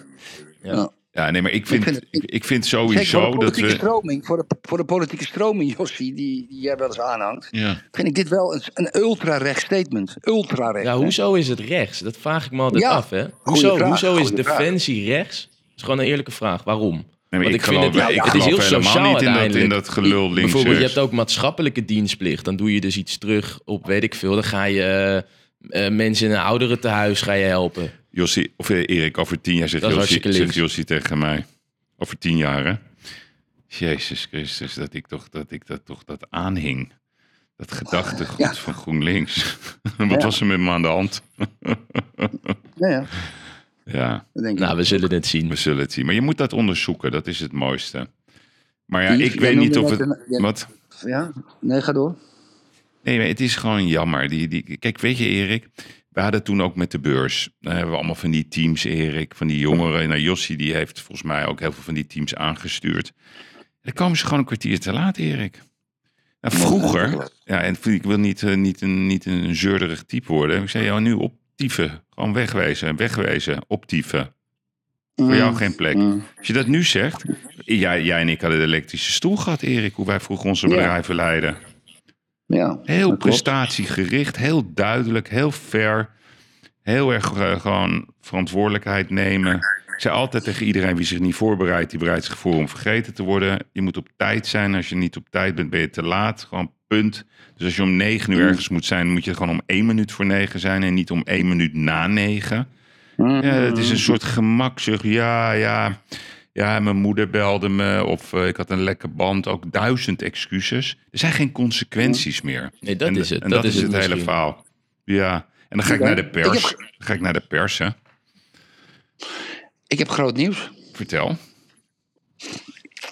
Ja. Ja. Ja, nee, maar ik vind, vind ik, het- ik, vind Zeker voor sowieso de dat we... stroming, voor de, voor de politieke stroming, Jossie, die, die jij wel eens aanhangt, Ja. vind ik dit wel een, een ultra-recht statement. Ultra-recht. Ja, hè? hoezo is het rechts? Dat vraag ik me altijd Ja, af, hè? Hoezo, vraag, hoezo is defensie rechts? Is gewoon een eerlijke vraag. Waarom? Nee, Want ik, ik vind het- ik het is heel sociaal niet in dat, in uiteindelijk. dat gelul links Bijvoorbeeld, je hebt ook maatschappelijke dienstplicht. Dan doe je dus iets terug op, weet ik veel. Dan ga je eh, eh, mensen in een ouderentehuis ga je helpen. Jossie, of eh, Erik, over tien jaar zegt Jossie, zegt. Jossie tegen mij. Over tien jaar, hè? Jezus Christus, dat ik toch dat, ik dat, toch dat aanhing. Dat gedachtegoed Ja. van GroenLinks. Wat Ja. was er met me aan de hand? Ja, ja, Ja, denk. Nou, we zullen het zien. we zullen het zien. Maar je moet dat onderzoeken, dat is het mooiste. Maar ja, Die- ik weet niet of het... een- ja. Wat? Ja, nee, ga door. Nee, maar het is gewoon jammer. Die, die, kijk, weet je, Erik, we hadden toen ook met de beurs. Dan hebben we allemaal van die teams, Erik, van die jongeren. Nou, Jossie, die heeft volgens mij ook heel veel van die teams aangestuurd. Dan komen ze gewoon een kwartier te laat, Erik. Nou, vroeger, ja, en ik wil niet, eh, niet, een, niet een zeurderig type worden. Ik zei, jou nu optieven. Gewoon wegwezen, wegwezen, optieven. Voor jou geen plek. Mm. Als je dat nu zegt, jij, jij en ik hadden de elektrische stoel gehad, Erik, hoe wij vroeger onze bedrijven leiden. Ja, Heel prestatiegericht, heel duidelijk, heel fair. Heel erg eh, gewoon verantwoordelijkheid nemen. Ik zei altijd tegen iedereen wie zich niet voorbereidt, die bereidt zich voor om vergeten te worden. Je moet op tijd zijn. Als je niet op tijd bent, ben je te laat. Gewoon punt. Dus als je om negen uur ergens moet zijn, moet je gewoon om één minuut voor negen zijn en niet om één minuut na negen. Ja, het is een soort gemakzucht. Ja, ja. Ja, mijn moeder belde me of eh, ik had een lekke band. Ook duizend excuses. Er zijn geen consequenties meer. Nee, dat en, is het. En Dat dat, is is het het hele verhaal. Ja, en dan ga ik naar de pers. Ik heb- Dan ga ik naar de pers, hè. Ik heb groot nieuws. Vertel.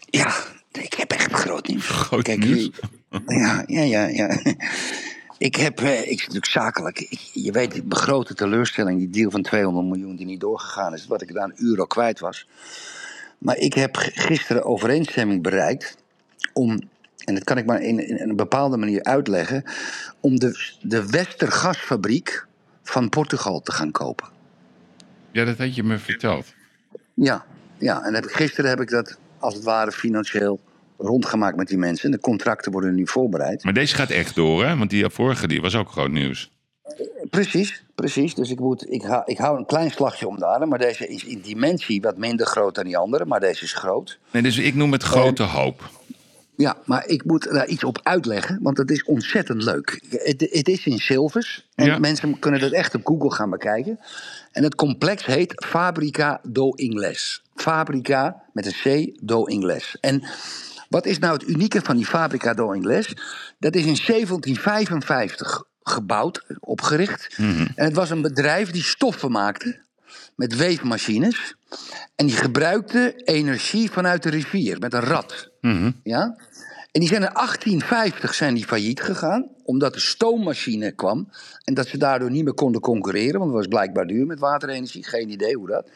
Ja, ik heb echt groot nieuws. Groot nieuws? Ja, ja, ja, ja. Ik heb, eh, ik zit natuurlijk zakelijk. Ik, je weet, die begrote teleurstelling, die deal van 200 miljoen die niet doorgegaan is, wat ik daar een euro kwijt was. Maar ik heb gisteren overeenstemming bereikt om, en dat kan ik maar in, in een bepaalde manier uitleggen, om de, de Westergasfabriek van Portugal te gaan kopen. Ja, dat had je me verteld. Ja, ja. en heb gisteren heb ik dat als het ware financieel rondgemaakt met die mensen. En de contracten worden nu voorbereid. Maar deze gaat echt door, hè? Want die vorige die was ook groot nieuws. Precies, precies. Dus ik, moet, ik, hou, ik hou een klein slagje om de arm. Maar deze is in dimensie wat minder groot dan die andere. Maar deze is groot. Nee, dus ik noem het grote hoop. Ja, maar ik moet daar iets op uitleggen. Want het is ontzettend leuk. Het, het is in Silvers. En Ja. mensen kunnen dat echt op Google gaan bekijken. En het complex heet Fabrica do Ingles. Fabrica met een C do Ingles. En wat is nou het unieke van die Fabrica do Ingles? Dat is in 1755 gebouwd, opgericht. En het was een bedrijf die stoffen maakte met weefmachines. En die gebruikte energie vanuit de rivier met een rad. Ja? En die zijn in 1850 zijn die failliet gegaan, omdat de stoommachine kwam. En dat ze daardoor niet meer konden concurreren, want het was blijkbaar duur met waterenergie. Geen idee hoe dat.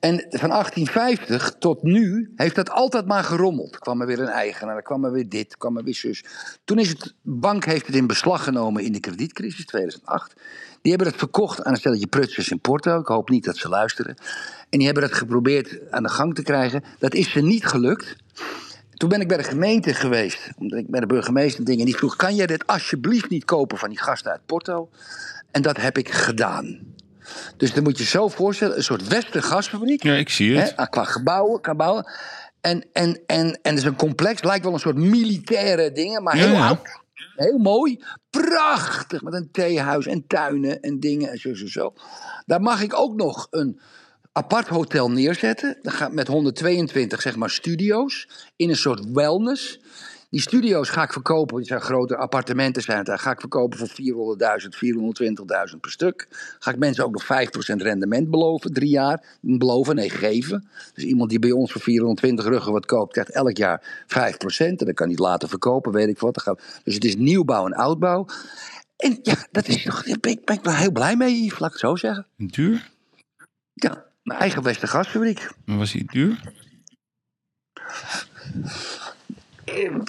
En van 1850 tot nu heeft dat altijd maar gerommeld. Kwam er weer een eigenaar, er kwam er weer dit, kwam er weer zus. Toen is het, bank heeft het in beslag genomen in de kredietcrisis 2008. Die hebben het verkocht aan een stelletje prutsers in Porto. Ik hoop niet dat ze luisteren. En die hebben het geprobeerd aan de gang te krijgen. Dat is ze niet gelukt. Toen ben ik bij de gemeente geweest, omdat ik bij de burgemeester dingen. En die vroeg: kan jij dit alsjeblieft niet kopen van die gasten uit Porto? En dat heb ik gedaan. Dus dan moet je zo voorstellen: een soort Westergasfabriek. Ja, ik zie het. Hè, qua gebouwen, qua bouwen. En, en, en, en het is een complex, lijkt wel een soort militaire dingen, maar Ja, heel ja. oud. Heel mooi, prachtig, met een theehuis en tuinen en dingen en zo, zo, zo. Daar mag ik ook nog een apart hotel neerzetten. Dat gaat met 122 zeg maar studio's in een soort wellness. Die studio's ga ik verkopen, die zijn grote appartementen zijn het daar, ga ik verkopen voor 400.000, 420.000 per stuk. Ga ik mensen ook nog 5% rendement beloven, drie jaar. Beloven, nee, geven. Dus iemand die bij ons voor 420 ruggen wat koopt, krijgt elk jaar 5%. En dat kan niet laten verkopen, weet ik wat. Dan Dus het is nieuwbouw en oudbouw. En ja, dat is, toch- daar ben ik, ben ik wel heel blij mee, laat ik het zo zeggen. Duur? Ja, mijn eigen Westergasfabriek. Maar was hij duur?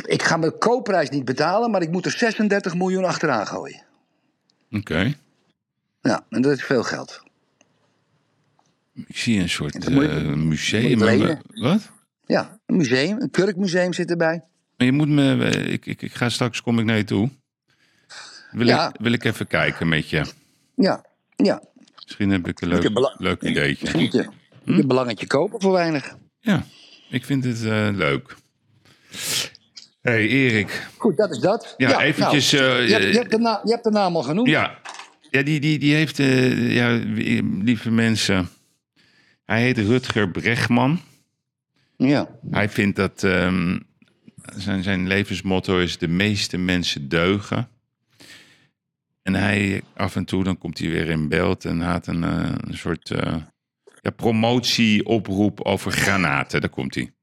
Ik ga mijn koopprijs niet betalen, maar ik moet er 36 miljoen achteraan gooien. Oké. Ja, en dat is veel geld. Ik zie een soort eh, museum. maar-. Wat? Ja, een museum, een kurkmuseum zit erbij. Maar je moet me... eh, Ik, ik, ik ga straks, kom ik naar je toe. Wil, Ja. ik, wil ik even kijken met je. Ja, ja. Misschien heb ik een leuk, leuk ideetje. Moet je een belangetje kopen voor weinig. Ja, ik vind het eh, leuk. Hey, Erik. Goed, dat is dat. Ja, eventjes, nou, eh, je, hebt, je, hebt de na- je hebt de naam al genoemd. Ja, ja die, die, die heeft, eh, ja, lieve mensen. Hij heet Rutger Bregman. Ja. Hij vindt dat ehm, zijn, zijn levensmotto is: de meeste mensen deugen. En hij af en toe dan komt hij weer in beeld en had een, eh, een soort eh, ja, promotieoproep over granaten. Daar komt hij.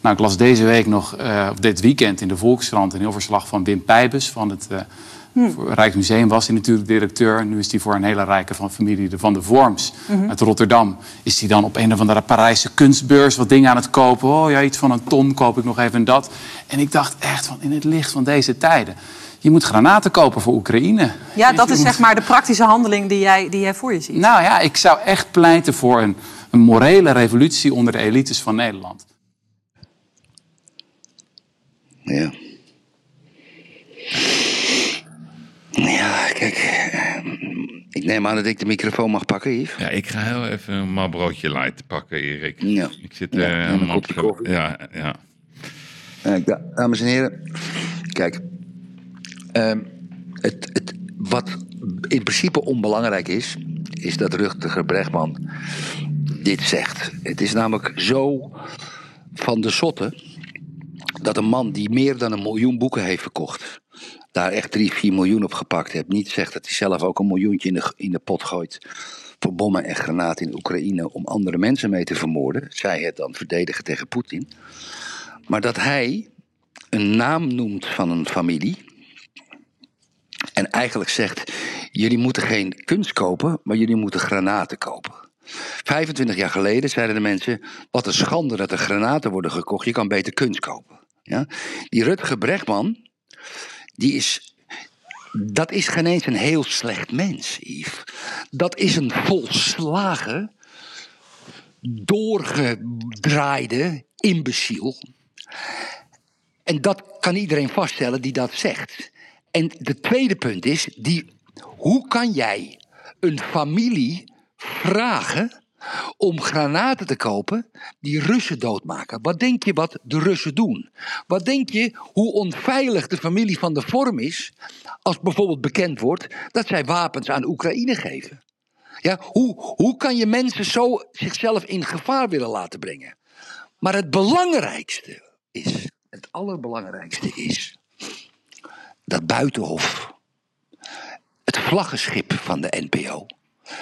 Nou, ik las deze week nog, eh, of dit weekend in de Volkskrant... een heel verslag van Wim Pijbus van het eh, voor Rijksmuseum. Was hij natuurlijk directeur. Nu is hij voor een hele rijke van familie de Van de Vorms uit Rotterdam. Is hij dan op een of andere Parijse kunstbeurs wat dingen aan het kopen. Oh ja, iets van een ton koop ik nog even dat. En ik dacht echt van in het licht van deze tijden... je moet granaten kopen voor Oekraïne. Ja, dat is moet- zeg maar de praktische handeling die jij, die jij voor je ziet. Nou ja, ik zou echt pleiten voor een, een morele revolutie onder de elites van Nederland. Ja. Ja, kijk. eh, Ik neem aan dat ik de microfoon mag pakken, Yves. Ja, ik ga heel even een malbroodje light pakken, Erik. Ja. Ik zit Ja, er en een helemaal op. koffie. Ja, ja. Eh, da- dames en heren, kijk. ehm, het, het, wat in principe onbelangrijk is, is dat Rutger Bregman dit zegt. Het is namelijk zo van de zotte dat een man die meer dan een miljoen boeken heeft verkocht, daar echt drie, vier miljoen op gepakt heeft, niet zegt dat hij zelf ook een miljoentje in de, in de pot gooit voor bommen en granaten in Oekraïne om andere mensen mee te vermoorden. Zij het dan verdedigen tegen Poetin. Maar dat hij een naam noemt van een familie. En eigenlijk zegt: jullie moeten geen kunst kopen, maar jullie moeten granaten kopen. 25 jaar geleden zeiden de mensen: wat een schande dat er granaten worden gekocht, je kan beter kunst kopen. Ja? Die Rutger Bregman, die is. Dat is geen eens een heel slecht mens, Yves. Dat is een volslagen, doorgedraaide imbeciel. En dat kan iedereen vaststellen die dat zegt. En de tweede punt is, die, hoe kan jij een familie vragen om granaten te kopen die Russen doodmaken? Wat denk je wat de Russen doen? Wat denk je hoe onveilig de familie van de vorm is als bijvoorbeeld bekend wordt dat zij wapens aan Oekraïne geven? Ja, hoe, hoe kan je mensen zo zichzelf in gevaar willen laten brengen? Maar het belangrijkste is, het allerbelangrijkste is, dat buitenhof, het vlaggenschip van de NPO,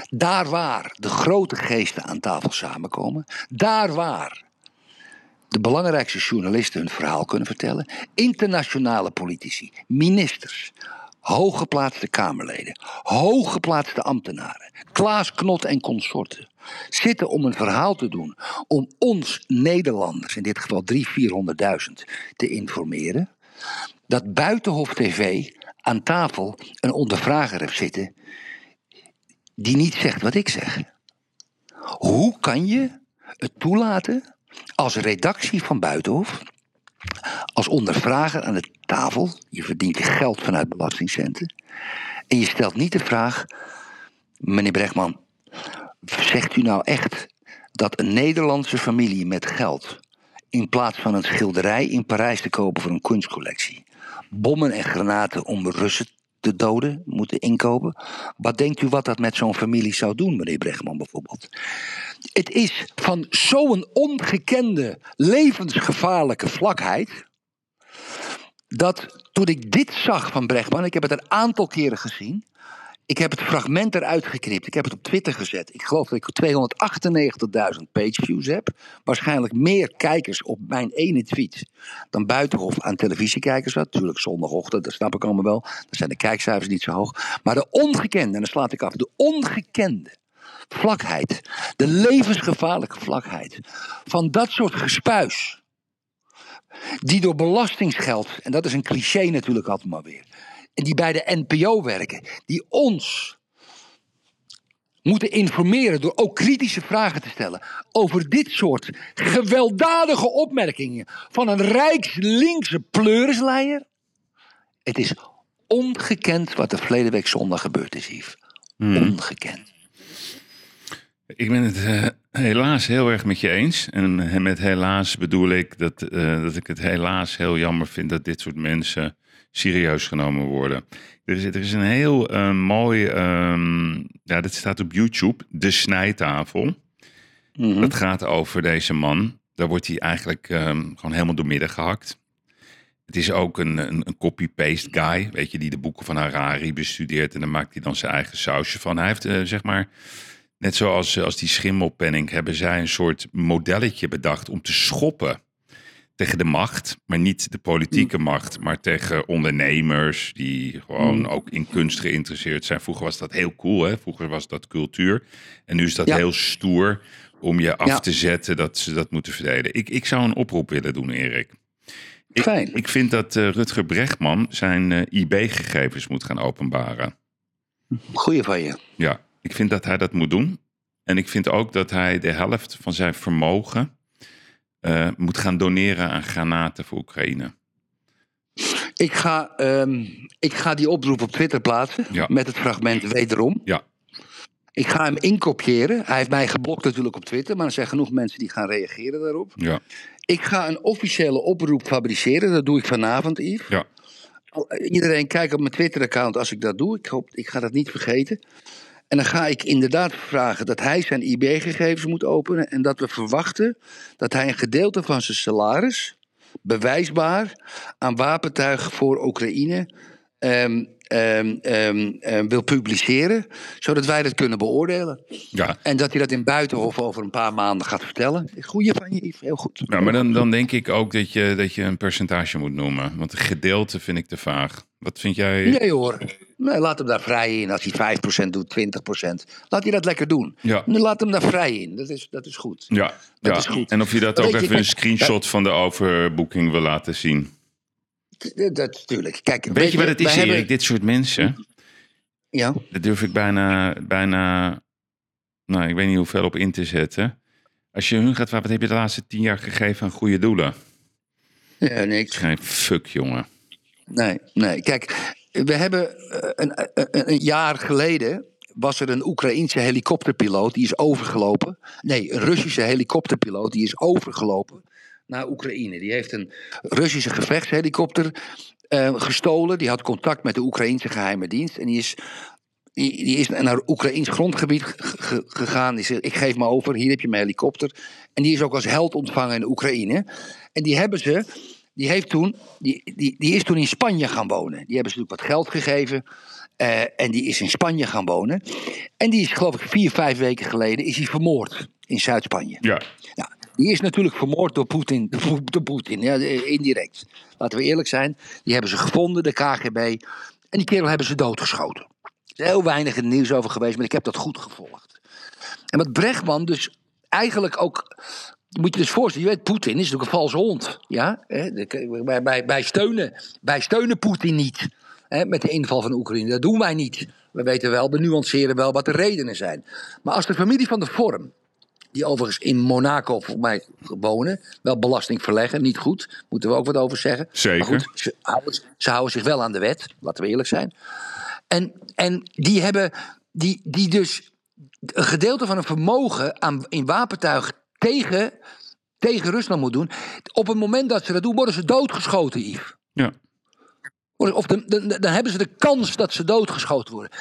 daar waar de grote geesten aan tafel samenkomen, daar waar de belangrijkste journalisten hun verhaal kunnen vertellen, internationale politici, ministers, hooggeplaatste Kamerleden, hooggeplaatste ambtenaren, Klaas Knot en consorten, zitten om een verhaal te doen, om ons Nederlanders, in dit geval 300.000, 400.000, te informeren, dat Buitenhof TV aan tafel een ondervrager heeft zitten die niet zegt wat ik zeg. Hoe kan je het toelaten als redactie van Buitenhof, als ondervrager aan de tafel, je verdient je geld vanuit belastingcenten, en je stelt niet de vraag, meneer Brechtman, zegt u nou echt dat een Nederlandse familie met geld, in plaats van een schilderij in Parijs te kopen voor een kunstcollectie, bommen en granaten om Russen te doden moeten inkopen? Wat denkt u wat dat met zo'n familie zou doen, meneer Brechtman bijvoorbeeld? Het is van zo'n ongekende levensgevaarlijke vlakheid. Dat toen ik dit zag van Brechtman, ik heb het een aantal keren gezien. Ik heb het fragment eruit geknipt. Ik heb het op Twitter gezet. Ik geloof dat ik 298.000 pageviews heb. Waarschijnlijk meer kijkers op mijn ene tweet dan Buitenhof aan televisiekijkers had. Natuurlijk zondagochtend, dat snap ik allemaal wel. Dan zijn de kijkcijfers niet zo hoog. Maar de ongekende, en dan slaat ik af, de ongekende vlakheid, de levensgevaarlijke vlakheid van dat soort gespuis. Die door belastingsgeld, en dat is een cliché natuurlijk altijd maar weer, en die bij de NPO werken, die ons moeten informeren door ook kritische vragen te stellen over dit soort gewelddadige opmerkingen van een rijkslinkse pleurisleier. Het is ongekend wat er verleden week zondag gebeurd is, Yves. Ongekend. Ik ben het eh, helaas heel erg met je eens. En eh, met helaas bedoel ik dat, eh, dat ik het helaas heel jammer vind dat dit soort mensen serieus genomen worden. Er is, er is een heel eh, mooi, ehm, ja, dat staat op YouTube, De Snijtafel. Dat gaat over deze man. Daar wordt hij eigenlijk ehm, gewoon helemaal door midden gehakt. Het is ook een, een, een copy-paste guy, weet je, die de boeken van Harari bestudeert. En dan maakt hij dan zijn eigen sausje van. Hij heeft, eh, zeg maar, net zoals als die schimmelpenning, hebben zij een soort modelletje bedacht om te schoppen tegen de macht, maar niet de politieke macht, maar tegen ondernemers die gewoon ook in kunst geïnteresseerd zijn. Vroeger was dat heel cool, hè? Vroeger was dat cultuur. En nu is dat Ja. heel stoer om je af Ja. te zetten dat ze dat moeten verdelen. Ik, ik zou een oproep willen doen, Erik. Ik, Fijn. ik vind dat eh, Rutger Brechtman zijn eh, IB-gegevens moet gaan openbaren. Goeie van je. Ja, ik vind dat hij dat moet doen. En ik vind ook dat hij de helft van zijn vermogen eh, moet gaan doneren aan granaten voor Oekraïne. Ik ga, ehm, ik ga die oproep op Twitter plaatsen. Ja. Met het fragment wederom. Ja, Ik ga hem inkopiëren. Hij heeft mij geblokt natuurlijk op Twitter. Maar er zijn genoeg mensen die gaan reageren daarop. ja, Ik ga een officiële oproep fabriceren. Dat doe ik vanavond, Yves. ja. Iedereen kijkt op mijn Twitter-account als ik dat doe. Ik, hoop, ik ga dat niet vergeten. En dan ga ik inderdaad vragen dat hij zijn IB-gegevens moet openen. En dat we verwachten dat hij een gedeelte van zijn salaris, bewijsbaar, aan wapentuig voor Oekraïne ehm, ehm, wil publiceren. Zodat wij dat kunnen beoordelen. ja. En dat hij dat in Buitenhof over een paar maanden gaat vertellen. Goeie van je. Heel goed. Ja, maar dan, dan denk ik ook dat je, dat je een percentage moet noemen. Want een gedeelte vind ik te vaag. Wat vind jij? Nee hoor. Nee, laat hem daar vrij in. Als hij 5% doet, 20%. Laat hij dat lekker doen. Ja. Laat hem daar vrij in. Dat is, dat is goed. Ja, Dat ja. is goed. en of je dat ook je, even een screenshot van de overboeking wil laten zien. Dat, dat natuurlijk. Kijk, Weet je wat het is, hebben- Erik? Dit soort mensen, Ja. daar durf ik bijna, bijna, nou, ik weet niet hoeveel op in te zetten. Als je hun gaat, vragen, wat heb je de laatste tien jaar gegeven aan goede doelen? ja, niks. Geen fuck, jongen. Nee, nee. Kijk, we hebben eh, een, een, een jaar geleden was er een Oekraïense helikopterpiloot die is overgelopen. Nee, een Russische helikopterpiloot die is overgelopen naar Oekraïne. Die heeft een Russische gevechtshelikopter eh, gestolen. Die had contact met de Oekraïense geheime dienst. En die is, die, die is naar Oekraïns grondgebied ge- ge- gegaan. Die zegt, ik geef me over, hier heb je mijn helikopter. En die is ook als held ontvangen in Oekraïne. En die hebben ze die, heeft toen, die, die, die is toen in Spanje gaan wonen. Die hebben ze natuurlijk wat geld gegeven. eh, en die is in Spanje gaan wonen. En die is, geloof ik, vier, vijf weken geleden is hij vermoord in Zuid-Spanje. Ja, Ja, die is natuurlijk vermoord door Poetin. Door Poetin, ja, indirect. Laten we eerlijk zijn. Die hebben ze gevonden, de KGB. En die kerel hebben ze doodgeschoten. Er is heel weinig in nieuws over geweest, maar ik heb dat goed gevolgd. En wat Brechtman dus eigenlijk ook. Moet je dus voorstellen, je weet, Poetin is natuurlijk een valse hond. Ja? Wij, steunen, wij steunen Poetin niet. Hè, met de inval van Oekraïne. Dat doen wij niet. We weten wel, we nuanceren wel wat de redenen zijn. Maar als de familie van de Vorm die overigens in Monaco voor mij wonen, wel belasting verleggen, niet goed, moeten we ook wat over zeggen. Zeker. Maar goed, ze houden, ze houden zich wel aan de wet, laten we eerlijk zijn. En, en die hebben, die, die dus een gedeelte van hun vermogen aan, in wapentuig tegen, tegen Rusland moet doen. Op het moment dat ze dat doen, worden ze doodgeschoten, Yves. Ja. Of de, de- dan hebben ze de kans dat ze doodgeschoten worden.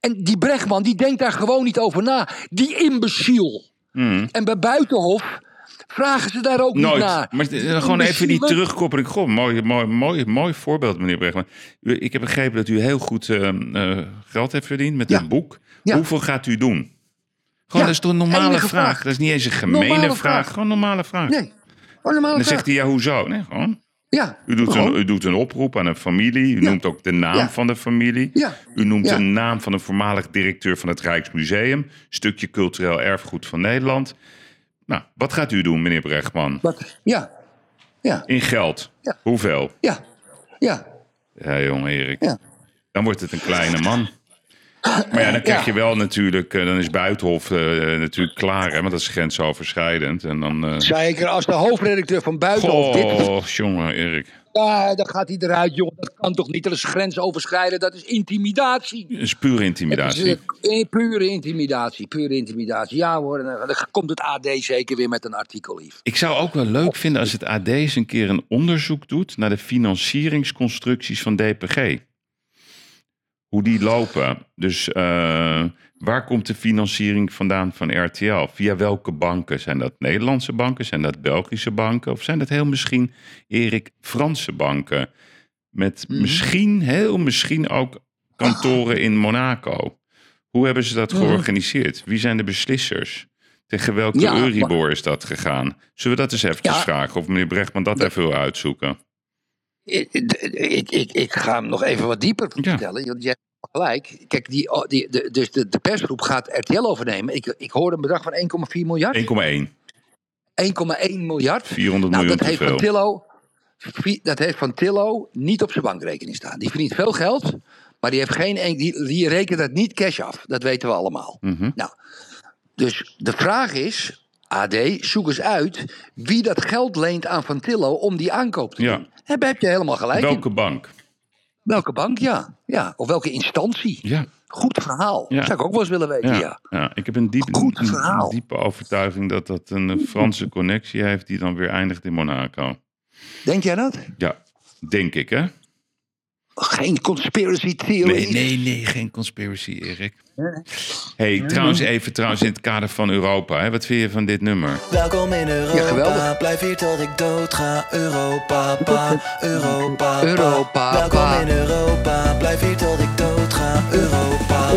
En die Brechtman, die denkt daar gewoon niet over na. Die imbeciel. En bij Buitenhof vragen ze daar ook niet Nooit. naar. Maar gewoon even die terugkoppeling. Goh, mooi, mooi, mooi, mooi voorbeeld, meneer Bregman. Ik heb begrepen dat u heel goed eh, eh, geld heeft verdiend met Ja. een boek. Ja. Hoeveel gaat u doen? Gewoon, Ja, dat is toch een normale vraag. vraag. Dat is niet eens een gemene vraag. vraag. Gewoon een normale vraag. Nee, normale Dan vraag. zegt hij, ja, hoezo? Nee, gewoon. Ja, U doet, een, u doet een oproep aan een familie. U Ja. noemt ook de naam Ja. van de familie. Ja. U noemt de naam van een voormalig directeur van het Rijksmuseum. Stukje cultureel erfgoed van Nederland. Nou, wat gaat u doen, meneer Brechtman? Wat? Ja, ja, In geld. Ja. Hoeveel? ja, ja. Ja, jongen Erik. Ja. Dan wordt het een kleine man. Maar ja, dan krijg je wel natuurlijk... eh, Dan is Buitenhof eh, natuurlijk klaar, hè? Want dat is grensoverschrijdend. En dan... eh Zeker als de hoofdredacteur van Buitenhof dit... Goh, jongen Erik. Ja, dan gaat hij eruit, jongen. Dat kan toch niet? Dat is grensoverschrijden. Dat is intimidatie. Dat is pure intimidatie. Dat is, eh, pure intimidatie, pure intimidatie. Ja hoor, dan komt het AD zeker weer met een artikel, lief. Ik zou ook wel leuk vinden als het AD eens een keer een onderzoek doet naar de financieringsconstructies van DPG. Hoe die lopen. Dus eh, waar komt de financiering vandaan van RTL? Via welke banken? Zijn dat Nederlandse banken? Zijn dat Belgische banken? Of zijn dat heel misschien, Erik, Franse banken? Met misschien, heel misschien ook kantoren in Monaco. Hoe hebben ze dat georganiseerd? Wie zijn de beslissers? Tegen welke Ja, maar- Euribor is dat gegaan? Zullen we dat eens eventjes Ja. vragen? Of meneer Brechtman dat even wil uitzoeken? Ik, ik, ik, ik ga hem nog even wat dieper vertellen. Want jij hebt gelijk. Kijk, die, oh, die, de, dus de, de persgroep gaat RTL overnemen. Ik, ik hoorde een bedrag van 1,4 miljard. 1,1. 1,1 miljard. 400 Nou, miljoen dat heeft Van. Tillo, dat heeft Van Tillo niet op zijn bankrekening staan. Die verdient veel geld, maar die, heeft geen, en- die, die rekent dat niet cash af. Dat weten we allemaal. Mhm. Nou, dus de vraag is, AD, zoek eens uit wie dat geld leent aan Van Tillo om die aankoop te Ja. doen. Daar heb je helemaal gelijk in. Welke bank? Welke bank, ja. ja. Of welke instantie. Ja, Goed verhaal. Ja. Zou ik ook wel eens willen weten, ja, ja. ik heb een, diep, Goed een- verhaal. een diepe overtuiging dat dat een eh, Franse connectie heeft die dan weer eindigt in Monaco. Denk jij dat? Ja, denk ik hè? Geen conspiracy theory. Nee, nee, nee, geen conspiracy, Erik. hey, trouwens even trouwens in het kader van Europa. Hè, wat vind je van dit nummer? Welkom in Europa, Ja, geweldig. blijf hier tot ik dood ga. Europa, pa, Europa, pa. Europa, Welkom in Europa, blijf hier tot ik dood ga. Europa,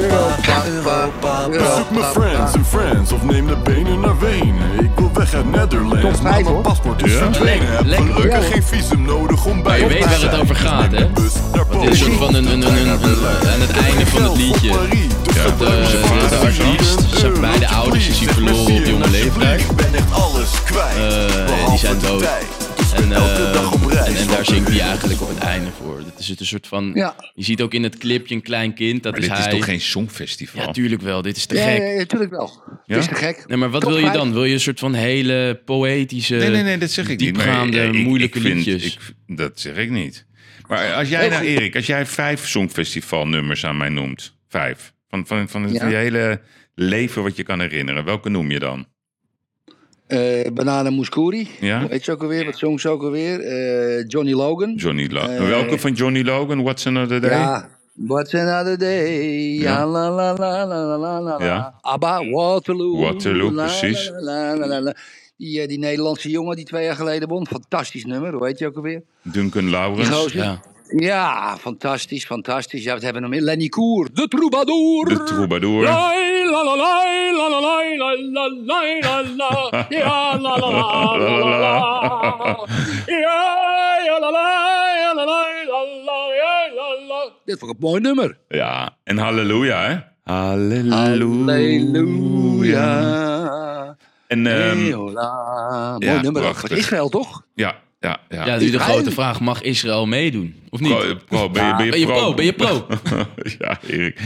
pa, Europa, pa. Bezoek mijn friends en friends of neem de benen naar Wenen. Ik wil weg uit Netherlands, Top maar vijf, mijn paspoort is Ja? verdwenen. Heb Lekker. gelukkig Ja, geen visum nodig om bij je weet waar het over gaat, hè? Het is een soort van een, een, een, een, een- aan het einde van het liedje. Ja. De, de, de artiest, zijn beide ouders is hij verloren op jonge leeftijd. Ik ben echt alles kwijt. Eh, die zijn dood. En, elke eh, dag op reis, en, en daar zingt hij eigenlijk op het einde voor. Dat is het een soort van. Ja. Je ziet ook in het clipje een klein kind. Dat Maar is dit hij. is toch geen songfestival? Ja, tuurlijk wel. Dit is te Ja, gek. ja, ja, natuurlijk wel. Ja? Het is te gek. Nee, maar wat Top wil je dan? Wil je een soort van hele poëtische, Nee, nee, nee, dat zeg ik diepgaande, ik- moeilijke ik vind- liedjes? ik- dat zeg ik niet. Maar als jij nou. Erik, als jij vijf songfestivalnummers aan mij noemt, vijf, van, van, van het Ja. je hele leven wat je kan herinneren, welke noem je dan? Eh Banana Mouskouri. Ja? Weet je ook alweer? Wat zong ze ook alweer? Eh, Johnny Logan. Johnny Logan. Eh, welke van Johnny Logan? What's Another Day? Ja. What's another day? Ja. Ja, la la la la la la la. Ja. ABBA, Waterloo. Waterloo, La, precies. La, la, la, la, la. Die, die Nederlandse jongen die twee jaar geleden won. Fantastisch nummer, hoe heet je ook alweer? Duncan gozer. Ja. Ja, fantastisch, fantastisch. Ja, wat hebben we nog meer? Lenny Koer, de troubadour. De Troubadour. Lai, la, la, la, la, la, la, la, la. Ja, la, la, la, la, la, la. Ja, ja, la, la, la, la, la, la, ja, la, la. dit ik een mooi nummer. Ja, en halleluja, hè? Halleluja. En, ehm, Eola. Mooi ja, nummer. prachtig. Israël, toch? ja, ja, ja. Ja, nu de grote vraag, mag Israël meedoen? Of niet? Pro, pro, ben, je, ben, je Ben je pro? pro? Ben je pro? ja, Erik.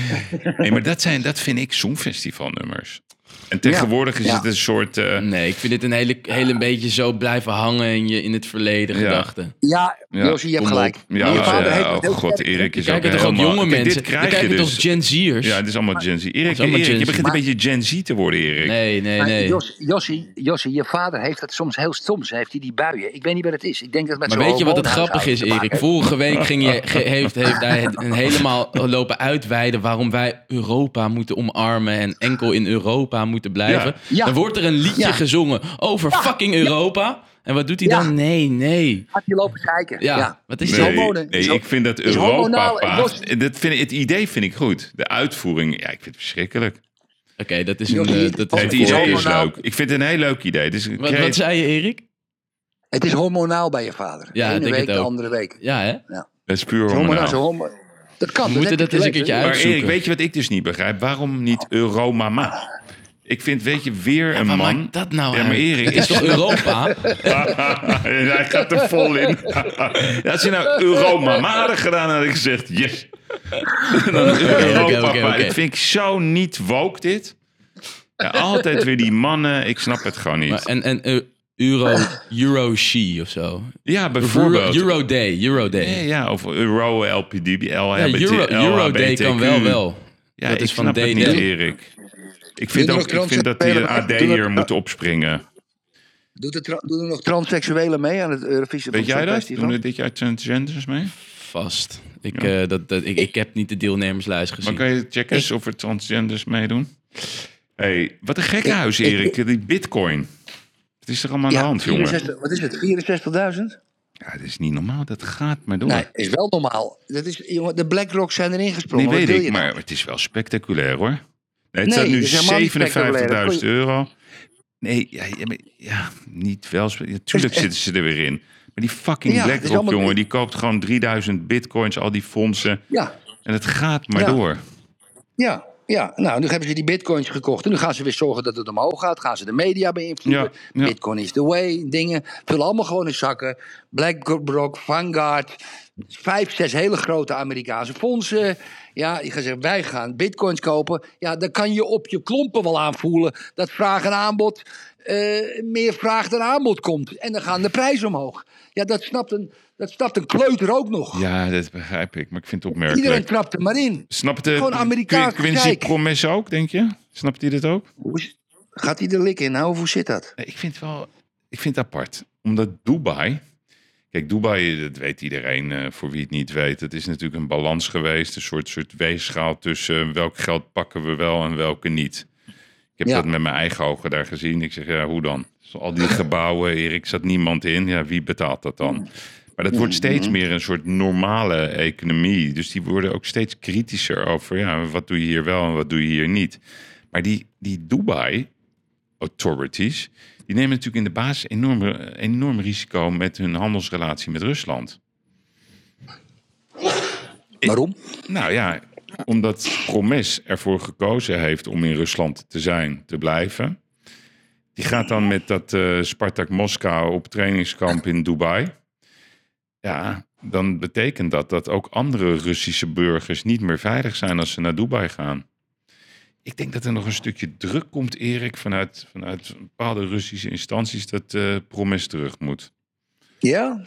Nee, maar dat, zijn, dat vind ik songfestivalnummers. En tegenwoordig is Ja. het een soort... eh, Nee, ik vind het een hele, hele beetje zo blijven hangen in, je, in het verleden Ja. gedachten. Ja, Josie, je hebt gelijk. Ja, je vader ja, heeft oh god. Erik is Kijken ook toch ook helemaal... jonge Kijk, mensen? Dit krijg je kijken dus. toch Gen Z'ers? Ja, het is allemaal Gen Z. Erik, Erik Gen je begint Maar- een beetje Gen Z te worden, Erik. Nee, nee, Maar nee. Jos, Jossie, Jossie, je vader heeft het soms heel soms heeft hij die buien. Ik weet niet wat het is. Ik denk dat het met Maar zo'n weet je wat het grappig is, Erik? Vorige week ging je, ge- heeft, heeft hij een helemaal lopen uitweiden waarom wij Europa moeten omarmen en enkel in Europa moeten blijven. Ja. Ja. Dan wordt er een liedje Ja. gezongen over fucking Europa. En wat doet hij Ja. dan? Nee, nee. Had je lopen kijken. Ja, wat is Nee, nee ik vind dat Europa Dat vind ik, het idee vind ik goed. De uitvoering, ja, ik vind het verschrikkelijk. Oké, dat is een, eh, dat Het is een idee is leuk. Ik vind het een heel leuk idee. Een Wat, wat zei je, Erik? Het is hormonaal bij je vader. Ja, de ik ene denk week, het de ook. andere week. Ja, hè? Het is puur Hormonaal, Dat kan. We moeten dat eens een keertje hè? Maar uitzoeken. Erik, weet je wat ik dus niet begrijp? Waarom niet Euromama? Ik vind, weet je, weer een man... maakt dat nou Ja, maar? Erik... Is toch Europa? Hij gaat er vol in. Als je nou Euromama had gedaan, had ik gezegd, yes. Dan Europa, maar. Het vind ik zo niet woke, dit. Ja, altijd weer die mannen, ik snap het gewoon niet. Maar en en eh, Euro, Euro She of zo. ja, Euro, bijvoorbeeld. Euro Day, Euro Day. Ja, ja, of Euro LPD, LHBT, Ja, Euro, Euro Day kan wel wel. Ja, dat ik is van snap het niet, DD. Erik. Ik vind, ook, ik vind dat die AD hier er- moet opspringen. Doet er, doen er nog transseksuelen mee aan het Eurovisie Weet jij dat? Doen er dit jaar transgenders mee? Vast. Ik, eh, dat, dat, ik, ik heb niet de deelnemerslijst Maar gezien. kan je checken eens of er transgenders meedoen? hey, wat een gekke huis, Erik. Die bitcoin. Het is er allemaal aan de hand, jongen. 64 wat is het? 64.000? Ja, dat is niet normaal. Dat gaat maar door. Nee, is wel normaal. Dat is, jongen, de BlackRock zijn erin Nee, gesprongen. Wat weet wil ik, je nou? maar het is wel spectaculair, hoor. Nee, het Nee, staat nu het is helemaal niet spectaculair. Dat 57.000 kon je- euro. Nee, ja, ja, niet wel. spe- ja, tuurlijk Het- zitten ze er weer in. Maar die fucking BlackRock, jongen, die koopt gewoon 3000 bitcoins, al die fondsen. Ja, En het gaat maar door. ja, ja. Nou, nu hebben ze die bitcoins gekocht. En nu gaan ze weer zorgen dat het omhoog gaat. Gaan ze de media beïnvloeden. Ja, ja. Bitcoin is the way. Dingen. Vullen allemaal gewoon in zakken. BlackRock, Vanguard. Vijf, zes hele grote Amerikaanse fondsen. Ja, die gaan zeggen, wij gaan bitcoins kopen. Ja, dan kan je op je klompen wel aanvoelen dat vraag en aanbod... eh, meer vraag dan aanbod komt. En dan gaan de prijzen omhoog. Ja, dat snapt een, dat snapt een kleuter ook nog. Ja, dat begrijp ik, maar ik vind het Iedereen opmerkelijk. trapt er maar in. Snapt de Gewoon Amerikaans Quincy. Promes ook, denk je? Snapt hij dit ook? Hoe Gaat hij er lik in? Nou, hoe zit dat? Ik vind wel ik vind het apart. Omdat Dubai. Kijk, Dubai, dat weet iedereen eh, voor wie het niet weet. Het is natuurlijk een balans geweest. Een soort, soort weegschaal tussen welk geld pakken we wel en welke niet. Ik heb Ja. dat met mijn eigen ogen daar gezien. Ik zeg, ja, hoe dan? Dus al die gebouwen, Erik, zat niemand in. Ja, wie betaalt dat dan? Maar dat wordt steeds meer een soort normale economie. Dus die worden ook steeds kritischer over, ja, wat doe je hier wel en wat doe je hier niet. Maar die, die Dubai authorities, die nemen natuurlijk in de basis enorm, enorm risico met hun handelsrelatie met Rusland. Waarom? Nou ja, omdat Promes ervoor gekozen heeft om in Rusland te zijn, te blijven. Die gaat dan met dat eh, Spartak Moskou op trainingskamp in Dubai. Ja, dan betekent dat dat ook andere Russische burgers niet meer veilig zijn als ze naar Dubai gaan. Ik denk dat er nog een stukje druk komt, Erik, vanuit, vanuit bepaalde Russische instanties dat eh Promes terug moet. Ja?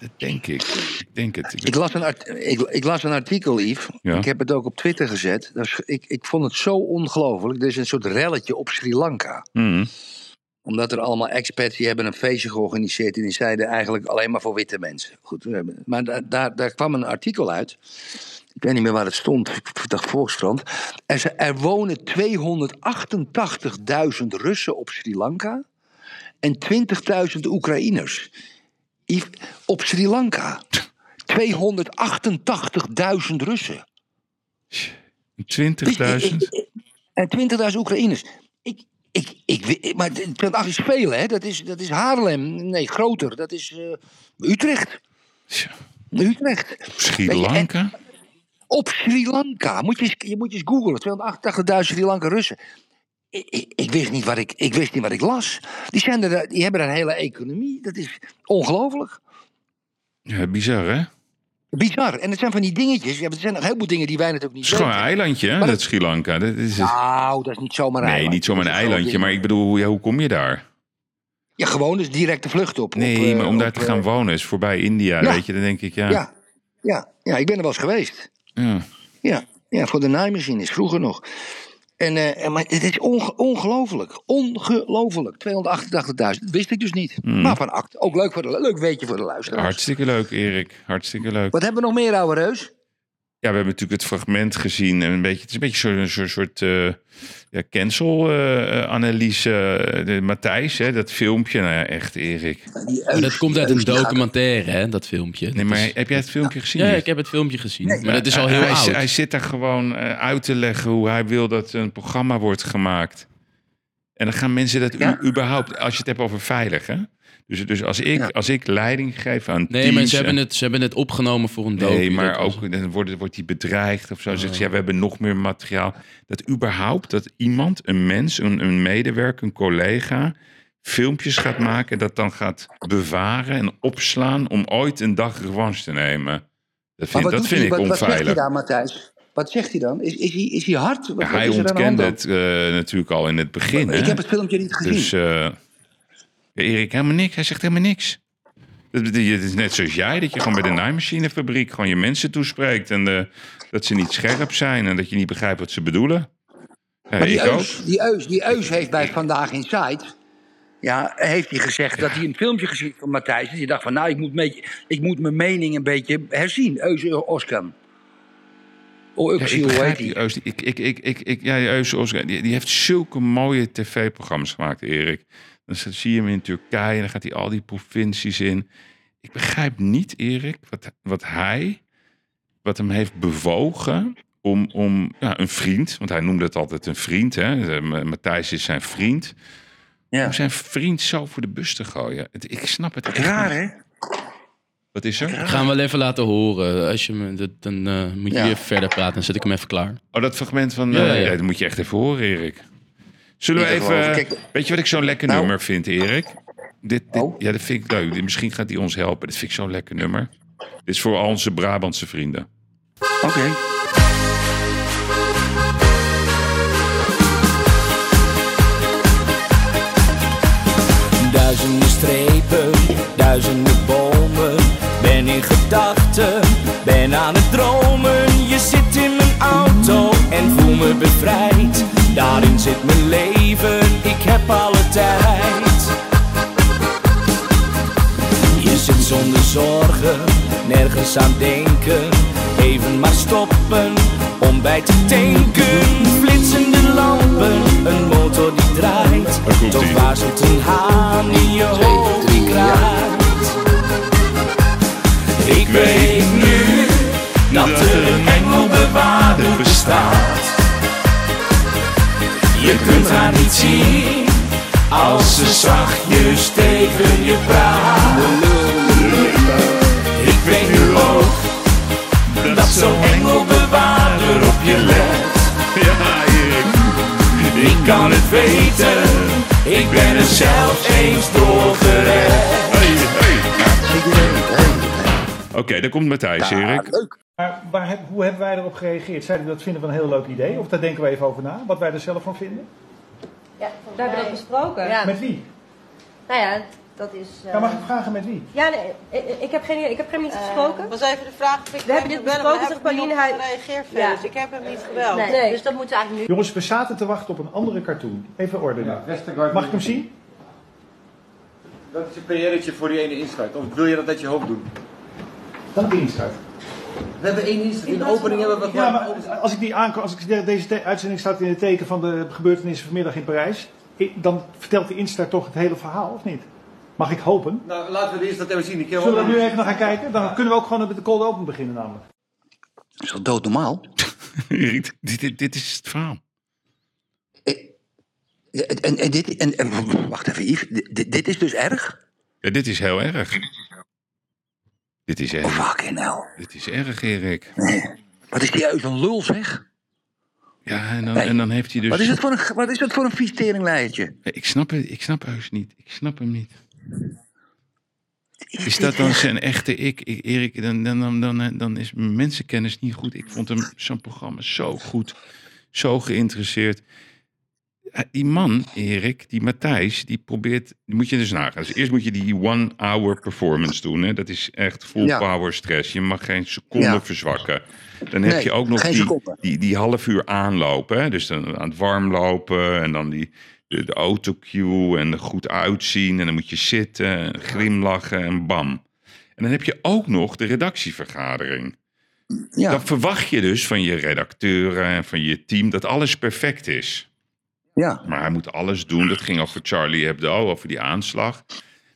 Dat denk ik. Ik denk het. Ik las een, ik, ik las een artikel, Yves. Ja. Ik heb het ook op Twitter gezet. Dat is- ik, ik vond het zo ongelooflijk. Er is een soort relletje op Sri Lanka. Mhm. Omdat er allemaal expats die hebben een feestje georganiseerd. En die zeiden eigenlijk alleen maar voor witte mensen. Goed, maar daar, daar, daar kwam een artikel uit. Ik weet niet meer waar het stond. Ik dacht Volkskrant. Er, ze- er wonen 288.000 Russen op Sri Lanka. En 20.000 Oekraïners. Op Sri Lanka. 288.000 Russen. 20.000? En 20.000 Oekraïners. Ik, ik, ik, maar 20 is veel, hè? Dat is, dat is Haarlem. Nee, groter. Dat is eh, Utrecht. Utrecht. Sri Weet je, en- Lanka? Op Sri Lanka. Moet je, je moet je eens googlen. 288.000 Sri Lanka Russen. Ik, ik, ik wist niet wat ik, ik wist niet wat ik las. Die, zijn er, die hebben een hele economie. Dat is ongelooflijk. Ja, bizar hè? Bizar. En het zijn van die dingetjes. Ja, er zijn nog heel veel dingen die wij natuurlijk niet Het is gewoon een weten. eilandje, hè, dat Sri Lanka. Dat is het. Nou, dat is niet zomaar een Nee, eiland. niet zomaar een is eilandje, maar ik bedoel, ja, hoe kom je daar? Ja, gewoon dus direct de vlucht op. Nee, op, eh, maar om daar op, te eh, gaan wonen is voorbij India, ja. weet je. Dan denk ik, ja. Ja, ja, ja, ik ben er wel eens geweest. ja. Ja, ja voor de naaimachines, vroeger nog. En, eh, en- maar het is onge- ongelooflijk. Ongelooflijk. 288.000. Dat wist ik dus niet. Maar van act. Ook leuk, voor de, leuk weetje voor de luisteraars. Hartstikke leuk, Erik. Hartstikke leuk. Wat hebben we nog meer, ouwe reus? Ja, we hebben natuurlijk het fragment gezien. En een beetje, het is een beetje zo'n soort, soort eh, ja, cancel-analyse. de Matthijs, hè, dat filmpje. Nou ja, echt, Erik. Maar dat komt uit een documentaire, hè, dat filmpje. Nee, maar heb jij het filmpje gezien? Ja, ik heb het filmpje gezien. Nee, maar dat is al heel hij, oud. Hij zit daar gewoon eh, uit te leggen hoe hij wil dat een programma wordt gemaakt. En dan gaan mensen dat Ja. überhaupt, als je het hebt over veilig, hè? Dus, dus als, ik, Ja. als ik leiding geef aan Nee, teams maar ze en- hebben, het, ze hebben het opgenomen voor een docu. Nee, maar ook dan wordt, wordt hij bedreigd of zo. Zegt ze, ja, we hebben nog meer materiaal. Dat überhaupt, dat iemand, een mens, een, een medewerker, een collega... filmpjes gaat maken en dat dan gaat bewaren en opslaan... om ooit een dag revanche te nemen. Dat vind, dat vind hij? ik Wat, wat zegt hij onveilig. daar, Matthijs? Wat zegt hij dan? Is, is, hij, is hij hard? Wat, Ja, hij er ontkende het eh, natuurlijk al in het begin. Ik hè? heb het filmpje niet gezien. Dus eh, ja, Erik, helemaal niks. Hij zegt helemaal niks. Het is net zoals jij, dat je gewoon bij de naaimachinefabriek gewoon je mensen toespreekt. En eh, dat ze niet scherp zijn en dat je niet begrijpt wat ze bedoelen. Ja, Maar die ik ook. Eus, die, Eus, die Eus heeft bij Vandaag in Sight... Ja, heeft hij gezegd dat hij een filmpje gezien van Matthijs. En die dacht van, nou, ik moet, beetje, ik moet mijn mening een beetje herzien. Eus Oskan. Oh, Ja, ik begrijp die? die Eus. Ik, ik, ik, ik, ik, ja, die Eus Oscar, die, die heeft zulke mooie tv-programma's gemaakt, Erik. Dan zie je hem in Turkije en dan gaat hij al die provincies in. Ik begrijp niet, Erik, wat, wat hij, wat hem heeft bewogen om, om ja, een vriend, want hij noemde het altijd een vriend, hè? Eh, Matthijs is zijn vriend, Ja. om zijn vriend zo voor de bus te gooien. Het- ik snap het echt Raar, hè? Wat is er? Ik ga hem wel even laten horen. Als je me, dat, dan eh, moet je Ja. weer verder praten. Dan zet ik hem even klaar. Oh, dat fragment van. Eh, ja. ja, dat moet je echt even horen, Erik. Zullen we even. weet je wat ik zo'n lekker Nou. nummer vind, Erik? Dit, dit, Oh. Ja, dat vind ik leuk. Misschien gaat hij ons helpen. Dit vind ik zo'n lekker nummer. Dit is voor al onze Brabantse vrienden. Oké. Duizenden strepen, duizenden bomen. Ben in gedachten, ben aan het dromen. Je zit in mijn auto en voel me bevrijd. Daarin zit mijn leven, ik heb alle tijd. Je zit zonder zorgen, nergens aan denken. Even maar stoppen om bij te tanken. Flitsende lampen, een motor die draait. Toch waarschuwt een haan in je hoofd die kraait. Ik weet nu dat er een engelbewaarder bestaat. Je kunt haar niet zien als ze zachtjes tegen je praat. Ik weet nu ook dat zo'n engelbewaarder op je let. Ja, Erik. Ik kan het weten, ik ben er zelf eens door gered. Oké, daar komt Matthijs, Ja, Erik. leuk. Maar waar heb- hoe hebben wij erop gereageerd? Zeiden we dat vinden we een heel leuk idee? Of daar denken we even over na? Wat wij er zelf van vinden? Ja, we hebben dat besproken. Ja. Met wie? Nou ja, dat is... eh, Ja, mag ik vragen met wie? Ja, nee, ik, ik heb geen idee. Ik heb hem niet gesproken. was even de vraag of ik We hebben dit besproken, zegt Pauline. Hij gereageerd Ja. Dus ik heb hem niet gebeld. Nee, dus dat moeten we eigenlijk nu... Jongens, we zaten te wachten op een andere cartoon. Even ordenen. Mag ik hem zien? Dat is een PR'tje voor die ene inschuit. Of wil je dat uit je hoofd doen? Dan de inschuit. We hebben één inschuit. In de opening hebben we Ja, maar als ik die aankom, als ik de- deze uitzending staat in het teken van de gebeurtenissen vanmiddag in Parijs, dan vertelt de instart toch het hele verhaal, of niet? Mag ik hopen? Nou, laten we de inschuit even zien. Ik heb Zullen we nu even naar gaan kijken? Dan kunnen we ook gewoon met de cold open beginnen namelijk. Dat is toch doodnormaal? Erik, dit, dit, dit is het verhaal. En, en, dit, en, en- wacht even, Yves. Dit, dit is dus erg? Ja, dit is heel erg. Dit is erg. Fucking hell. Dit is erg, Erik. Wat is die uit een lul, zeg? Ja, en dan, Nee. en dan heeft hij dus... Wat is het voor een, wat is het voor een vies? Ik snap het, ik snap heus niet. Ik snap hem niet. Is dat dan zijn echte ik? ik Erik, dan, dan, dan, dan, dan is mijn mensenkennis niet goed. Ik vond hem zo'n programma zo goed. Zo geïnteresseerd. Eh, Die man, Erik, die Matthijs, die probeert... Die moet je dus nagaan. Dus eerst moet je die one-hour performance doen. Hè? Dat is echt full Ja. power stress. Je mag geen seconde Ja. verzwakken. Dan heb Nee, je ook nog die, die, die half uur aanlopen. Hè? Dus dan aan het warm lopen en dan die, de, de autocue en er goed uitzien. En dan moet je zitten, en glimlachen en bam. En dan heb je ook nog de redactievergadering. Ja. Dan verwacht je dus van je redacteuren en van je team dat alles perfect is. Ja. Maar hij moet alles doen. Dat ging over Charlie Hebdo, over die aanslag.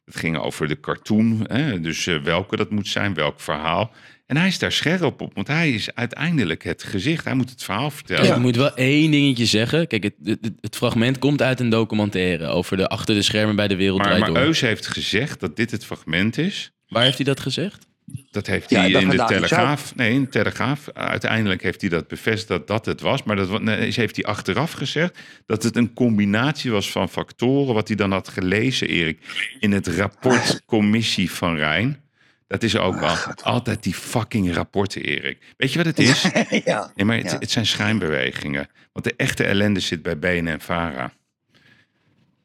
Dat ging over de cartoon. Hè? Dus eh, welke dat moet zijn, welk verhaal. En hij is daar scherp op, want hij is uiteindelijk het gezicht. Hij moet het verhaal vertellen. Ik moet wel één dingetje zeggen. Kijk, het, het, het fragment komt uit een documentaire over de achter de schermen bij de wereld Maar, maar. Eus heeft gezegd dat dit het fragment is. Waar heeft hij dat gezegd? Dat heeft hij in de Telegraaf. Nee, in de Telegraaf. Uiteindelijk heeft hij dat bevestigd dat dat het was. Maar dat nee, heeft hij achteraf gezegd dat het een combinatie was van factoren. Wat hij dan had gelezen, Erik, in het rapport Commissie van Rijn. Dat is ook wel altijd die fucking rapporten, Erik. Weet je wat het is? ja. Nee, maar het, Ja. het zijn schijnbewegingen. Want de echte ellende zit bij BNN-Vara.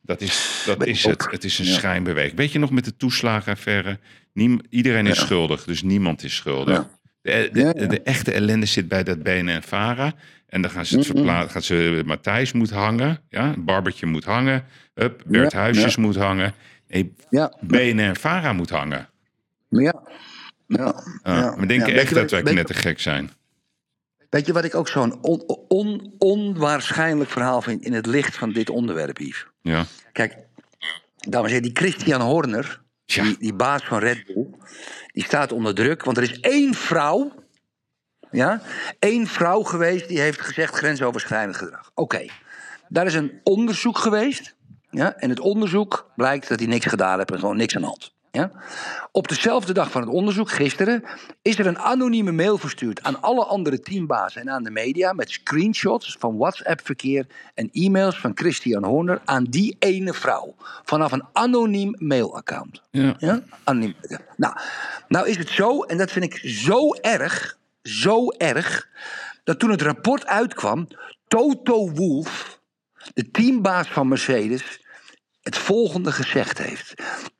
Dat is, dat is het. Het is een Ja. schijnbeweging. Weet je nog met de toeslagenaffaire? Niem, iedereen is Ja. schuldig, dus niemand is schuldig. Ja. De, ja. de echte ellende zit bij dat BNN-Vara. En dan gaan ze het verplaatsen. Gaan ze, Matthijs moet hangen. Ja, Barbertje moet hangen. Hup, Bert Huisjes moet hangen. Nee, Ja. BNN-Vara moet hangen. Ja. Ja. Ah, Ja. We denken echt dat wij weet- knettergek zijn. Weet je wat ik ook zo'n on, on- onwaarschijnlijk verhaal vind in het licht van dit onderwerp, Yves? Ja. Kijk, dames en heren, die Christian Horner, die, die baas van Red Bull, die staat onder druk. Want er is één vrouw, ja, één vrouw geweest die heeft gezegd grensoverschrijdend gedrag. Oké, daar is een onderzoek geweest. Ja, en het onderzoek blijkt dat hij niks gedaan heeft en gewoon niks aan de hand. Ja? Op dezelfde dag van het onderzoek, gisteren, is er een anonieme mail verstuurd aan alle andere teambazen en aan de media met screenshots van WhatsApp-verkeer en e-mails van Christian Horner aan die ene vrouw. Vanaf een anoniem mailaccount. Ja. Ja? Anoniem. Nou, nou is het zo, en dat vind ik zo erg, zo erg, dat toen het rapport uitkwam, Toto Wolff, de teambaas van Mercedes, het volgende gezegd heeft.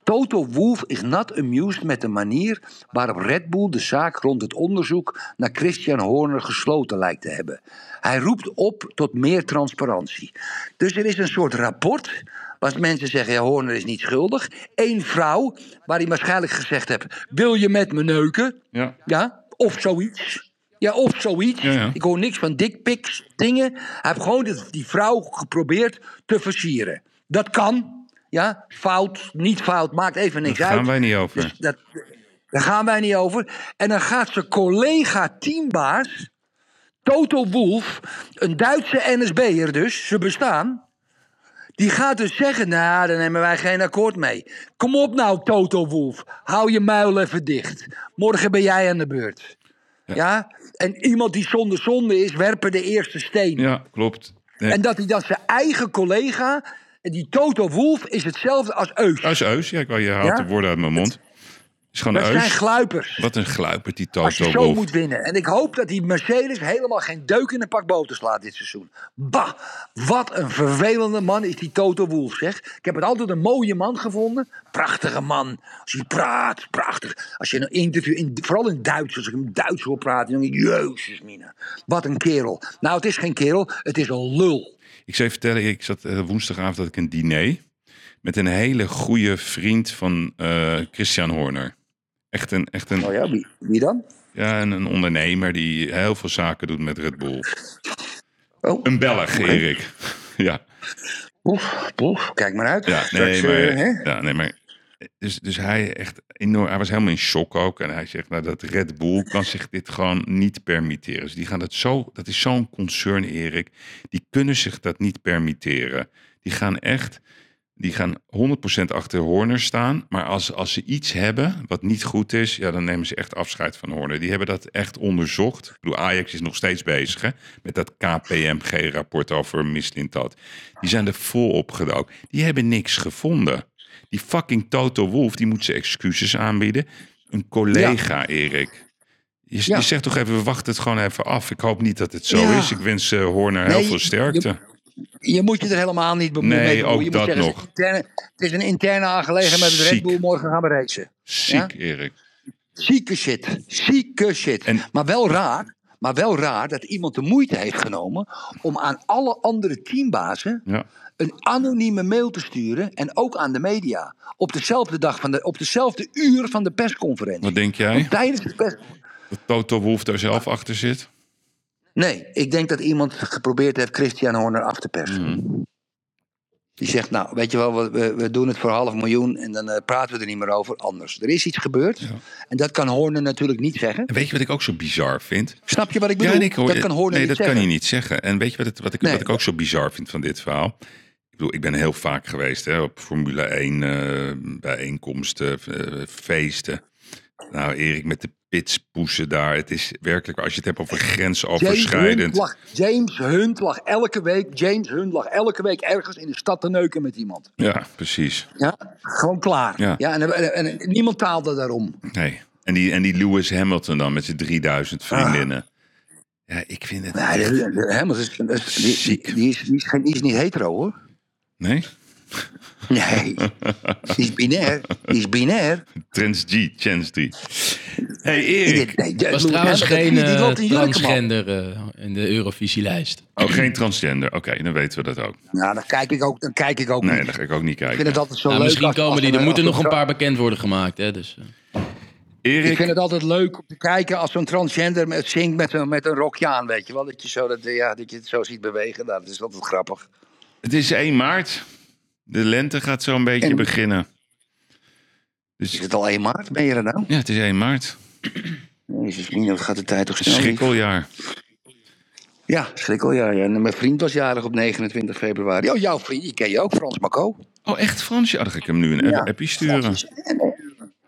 Toto Wolff is not amused met de manier waarop Red Bull de zaak rond het onderzoek naar Christian Horner gesloten lijkt te hebben. Hij roept op tot meer transparantie. Dus er is een soort rapport waar mensen zeggen, ja, Horner is niet schuldig. Eén vrouw, waar hij waarschijnlijk gezegd heeft, wil je met me neuken? Ja. Ja, of zoiets. Ja, of zoiets. Ja, ja. Ik hoor niks van dickpics, dingen. Hij heeft gewoon die vrouw geprobeerd te versieren. Dat kan. Ja, fout, niet fout, maakt even niks Daar uit. gaan wij niet over. Dus dat, daar gaan wij niet over. En dan gaat zijn collega-teambaas, Toto Wolff, een Duitse NSB'er dus, ze bestaan. Die gaat dus zeggen, nou, daar nemen wij geen akkoord mee. Kom op nou, Toto Wolff. Hou je muil even dicht. Morgen ben jij aan de beurt. Ja? En iemand die zonder zonde is, werpen de eerste steen. Ja, klopt. Nee. En dat hij dan zijn eigen collega... En die Toto Wolff is hetzelfde als Eus. Is Eus. Ja, ik wou- je haalt Ja? de woorden uit mijn mond. is gewoon Dat Eus. zijn gluipers. Wat een gluipert, die Als je Toto zo moet winnen. En ik hoop dat die Mercedes helemaal geen deuk in een pak boter slaat dit seizoen. Bah, wat een vervelende man is die Toto Wolff, zeg. Ik heb het altijd een mooie man gevonden. Prachtige man. Als hij praat, prachtig. Als je een interview, in, vooral in Duits, als ik hem Duits hoor praten, dan denk ik, jezus mina. Wat een kerel. Nou, het is geen kerel, het is een lul. Ik zou je vertellen, ik zat eh, woensdagavond had ik een diner met een hele goede vriend van eh, Christian Horner. Echt een, echt een, Oh ja, wie, wie dan? ja, een, een ondernemer die heel veel zaken doet met Red Bull. Oh. Een Belg, Erik. ja. Oef, oef, kijk maar uit. Ja, nee, Straks, maar, eh, ja, nee, maar dus, dus hij, echt enorm, hij was helemaal in shock ook. En hij zegt, nou, dat Red Bull kan zich dit gewoon niet permitteren. Dus die gaan dat zo, dat is zo'n concern, Erik. Die kunnen zich dat niet permitteren. Die gaan echt Die gaan 100% achter Horner staan. Maar als, als ze iets hebben wat niet goed is, ja, dan nemen ze echt afscheid van Horner. Die hebben dat echt onderzocht. Ik bedoel, Ajax is nog steeds bezig met dat KPMG-rapport over Mislintat. Die zijn er vol opgedoken. Die hebben niks gevonden. Die fucking Toto Wolf, die moet ze excuses aanbieden. Een collega, Erik. Je, Ja. je zegt toch even, we wachten het gewoon even af. Ik hoop niet dat het zo Ja. is. Ik wens eh, Horner heel veel sterkte. Je moet je er helemaal niet bemoeien. Nee, mee ook je dat moet nog. Het is, een interne, het is een interne aangelegenheid met het Red. Bull. Morgen gaan we racen. Ziek? Erik. Zieke shit. Zieke shit. Maar wel raar. Maar wel raar dat iemand de moeite heeft genomen om aan alle andere teambazen Ja. Een anonieme mail te sturen. En ook aan de media. Op dezelfde dag van de, op dezelfde uur van de persconferentie. Wat denk jij? Want tijdens de pers. Dat Toto Wolf daar zelf achter zit? Nee, ik denk dat iemand geprobeerd heeft Christian Horner af te persen. Hmm. Die zegt, nou, weet je wel, we- we, doen het voor half miljoen en dan eh, praten we er niet meer over. Anders. Er is iets gebeurd en dat kan Horner natuurlijk niet zeggen. En weet je wat ik ook zo bizar vind? Snap je wat ik bedoel? Ja, ik hoor, dat kan Horner nee, niet dat zeggen. kan hij niet zeggen. En weet je wat, het, wat, ik, Nee. wat ik ook zo bizar vind van dit verhaal? Ik bedoel, ik ben heel vaak geweest hè, op Formule 1 eh, bijeenkomsten, eh, feesten. Nou, Erik, met de pitspoesen daar. Het is werkelijk, als je het hebt over James Hunt, grensoverschrijdend. lag, James Hunt lag elke week, James Hunt lag elke week ergens in de stad te neuken met iemand. Ja, precies. Ja, gewoon klaar. Ja. Ja. en, en, en niemand taalde daarom. Nee. En die, en die Lewis Hamilton dan met zijn 3000 vriendinnen. Ja, ik vind het Nee, Hamilton is, is- die, die, is, die, is, geen- die is niet hetero hoor. Nee? Nee, die is binair. Die is binair. Trans G, Chance. Hey Erik. Nee, was trouwens geen man. transgender eh, in de Eurovisielijst. Oh, geen transgender. Oké, dan weten we dat ook. Nou, dan kijk ik ook, dan kijk ik ook Nee, niet. dat ga ik ook niet Ik kijken. vind het altijd zo Nou, leuk. misschien als- komen als die. Er moeten nog een paar bekend worden gemaakt. Hè, dus, eh. Erik, Ik vind het altijd leuk om te kijken als zo'n transgender met, zingt met een, met een rokje aan, weet je wel. Dat je, zo, dat, ja, dat je het zo ziet bewegen. Nou, dat is altijd grappig. Het is 1 maart. De lente gaat zo een beetje En- beginnen. Dus Is het al 1 maart? Ben je er nou? ja, het is 1 maart. Jezus, wat gaat de tijd toch snel? Schrikkeljaar. Ja, schrikkeljaar. Ja. En mijn vriend was jarig op 29 februari. Oh, jouw vriend, die ken je ook, Frans Macco. Oh, echt Fransje? Oh, dan ga ik hem nu een Ja. app- appje sturen.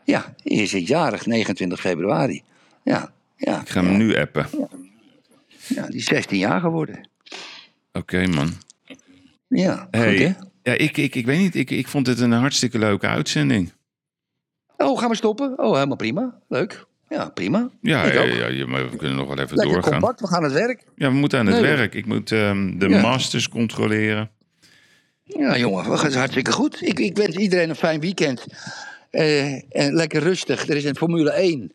Ja, die is jarig, 29 februari. Ja, ja, Ik ga hem nu appen. ja, die is 16 jaar geworden. Oké, man. Ja, Hey, goed hè? ja, ik, ik, ik weet niet. Ik, ik vond het een hartstikke leuke uitzending. Oh, gaan we stoppen? Oh, helemaal prima. Leuk. Ja, prima. Ja, ja, ja, ja, maar we kunnen nog wel even Lekker doorgaan. compact, we gaan aan het werk. Ja, we moeten aan het Nee, werk. Ik moet ehm, de Ja. masters controleren. Ja, jongen, dat is hartstikke goed. Ik, ik wens iedereen een fijn weekend. Eh, en lekker rustig. Er is een Formule 1.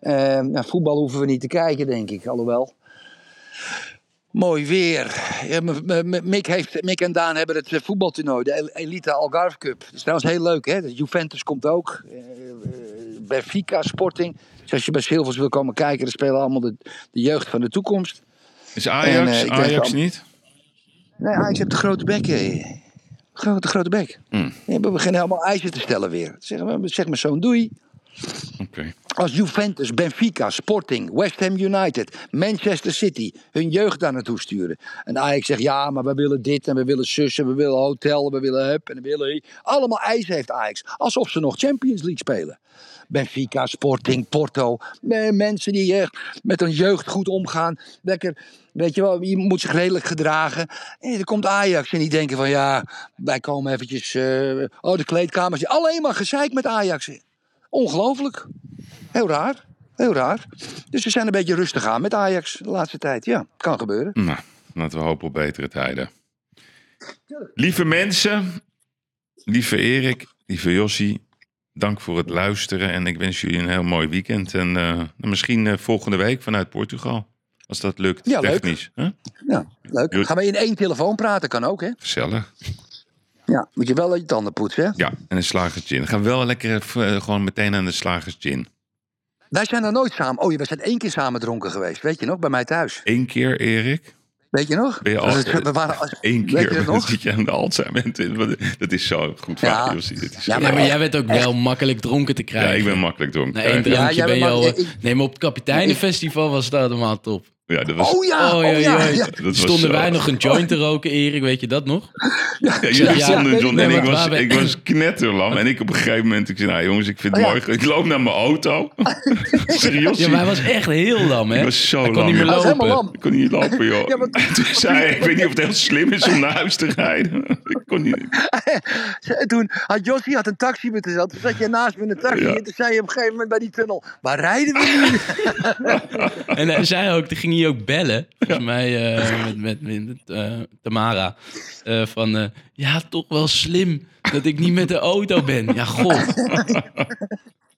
Eh, ja, voetbal hoeven we niet te kijken, denk ik. Alhoewel. Mooi weer. Ja, Mick, heeft, Mick en Daan hebben het eh, voetbaltoernooi, de El- Elite Algarve Cup. Dat is trouwens heel leuk, hè? De Juventus komt ook. Eh, eh, Benfica, Sporting. Dus als je bij Silvers wil komen kijken, dan spelen allemaal de, de jeugd van de toekomst. Is Ajax, En, Ajax al- niet? Nee, Ajax heeft de grote bek. eh. Grote, grote bek. Hmm. Ja, we beginnen helemaal eisen te stellen weer. Zeg, maar- zeg maar zo'n doei. Oké. Als Juventus, Benfica, Sporting, West Ham United, Manchester City hun jeugd daar naartoe sturen. En Ajax zegt ja, maar we willen dit en we willen zus en we willen hotel, we willen hup en we willen... Allemaal eisen heeft Ajax. Alsof ze nog Champions League spelen. Benfica, Sporting, Porto. Mensen die echt met hun jeugd goed omgaan. Lekker, weet je wel, je moet zich redelijk gedragen. En dan komt Ajax en die denken van ja, wij komen eventjes... eh, oh, de kleedkamers. Alleen maar gezeik met Ajax. Ongelooflijk. Heel raar. Heel raar. Dus we zijn een beetje rustig aan met Ajax de laatste tijd. Ja, kan gebeuren. Nou, laten we hopen op betere tijden. Lieve mensen, lieve Erik, lieve Jossie, dank voor het luisteren. En ik wens jullie een heel mooi weekend. En eh, misschien eh, volgende week vanuit Portugal. Als dat lukt, Ja, leuk. technisch. Hè? Ja, leuk. Gaan we in één telefoon praten? Kan ook, hè? Gezellig. Ja, moet je wel je tanden poetsen, hè? Ja, en een slagers gin. Gaan we wel lekker eh, gewoon meteen aan de slagers gin. Wij zijn er nooit samen... Oh, je, we zijn één keer samen dronken geweest. Weet je nog? Bij mij thuis. Eén keer, Erik. Weet je nog? Ben je al, Dat is- we waren, Eén Weet je keer nog? zit je aan de Alzheimer. Dat is zo goed Ja. Is Ja, zo- Ja, maar jij bent ook wel makkelijk dronken te Ja, krijgen. ik ben makkelijk dronken. Na één Ja, drankje jij ben je al... ik- Nee, maar op het Kapiteinenfestival was dat allemaal top. Ja, dat was... Oh ja, Oh, ja, ja. ja. Dat was Stonden zo- wij nog een joint te roken, Erik? Weet je dat nog? Ja, Ja, jullie stonden John en ik was, ik knetterlam. En ik op een gegeven moment, ik zei, nou jongens, ik vind het Oh, ja. mooi. Ik loop naar mijn auto. Serieus? Ja, maar hij was echt heel lam, hè? Ik was zo hij kon lam. niet meer Hij was lopen. helemaal lam. Ik kon niet lopen, joh. Ja, maar- Toen zei hij, ik weet niet of het heel slim is om naar huis te rijden. Ik kon niet. En toen had Jossie had een taxi met de Toen zat je naast me in de taxi. Ja. En toen zei je op een gegeven moment bij die tunnel: Waar rijden we nu? En hij zei ook, toen ging hij ook bellen. Volgens mij eh, met, met, met eh, Tamara. eh, van, ja, toch wel slim dat ik niet met de auto ben. Ja, god.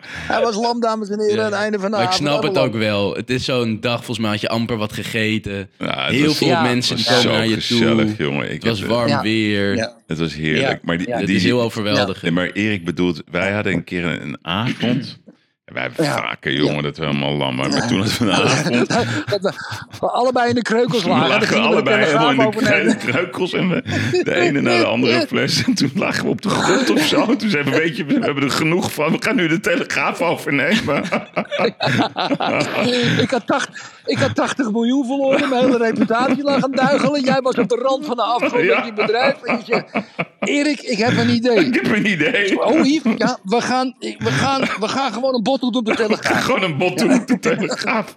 Hij was lam, dames en heren, aan het einde van de Maar ik avond. snap het ook wel. Het is zo'n dag, volgens mij had je amper wat gegeten. Ja, het Heel was- veel Ja. mensen die Het was komen zo naar je gezellig, toe. jongen. Ik Het was warm Ja. weer. Ja. Het was heerlijk. Ja. Maar die, Ja. Het die, is heel overweldigend. Nee, maar Erik bedoelt, wij hadden een keer een, een avond. Wij Ja. vaker, jongen, dat we helemaal lam waren. Maar toen hadden we een avond. Dat we, allebei in de kreukels lagen. Lagen we de allebei helemaal in de overnemen. kreukels. En we, de ene naar de andere fles. En toen lagen we op de grond of zo. Toen zeiden we, weet je, we hebben er genoeg van. We gaan nu de telegraaf overnemen. ik, had 80, ik had 80 miljoen verloren. Mijn hele reputatie lag aan het duigelen. Jij was op de rand van de afgrond Ja. met je bedrijf. En je zegt, Erik, ik heb een idee. Ik heb een idee. Oh, hier, ja, we gaan, we gaan, we gaan gewoon een bot op de telegraaf. Gewoon een bot op de telegraaf.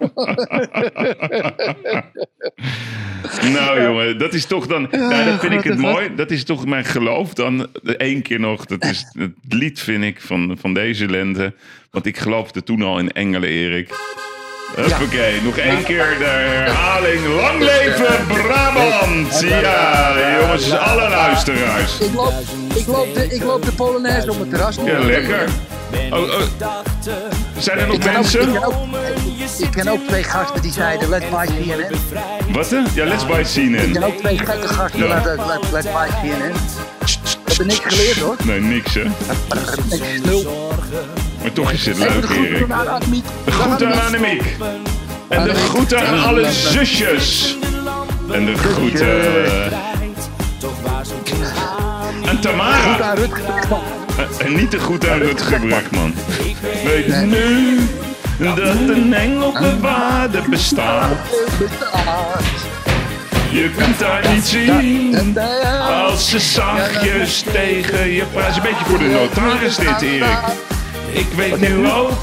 nou jongen, dat is toch dan... Nou, dat vind ik het mooi. Dat is toch mijn geloof dan. De één keer nog. Dat is het lied, vind ik, van, van deze lente. Want ik geloofde toen al in engelen, Erik. Huppakee, nog één keer de herhaling. Lang leven Brabant! Ja, jongens, alle luisteraars. Ik loop, ik loop, de, ik loop de Polonaise op het terras. Ja, lekker. Oh, oh. Zijn er nog Ik mensen? ik, ken ook, ik ken ook twee gasten die zeiden, let's buy CNN. Wat hè? Ja, let's buy Ik CNN. ken ook twee gekke gasten, Ja. let, let, let's buy CNN. We hebben niks geleerd hoor. Nee, niks hè. Niks, nul. Maar toch is het leuk, Erik. De groeten aan Annemiek. En de groeten aan alle zusjes. En de groeten aan Goed Tamara. Rutger. En niet de groeten aan Rutger Bregman. Weet nu dat een engelbewaarder bestaat. Je kunt daar niet zien als ze zachtjes tegen je praat. Het is een beetje voor de notaris dit, Erik. Ik weet nu ook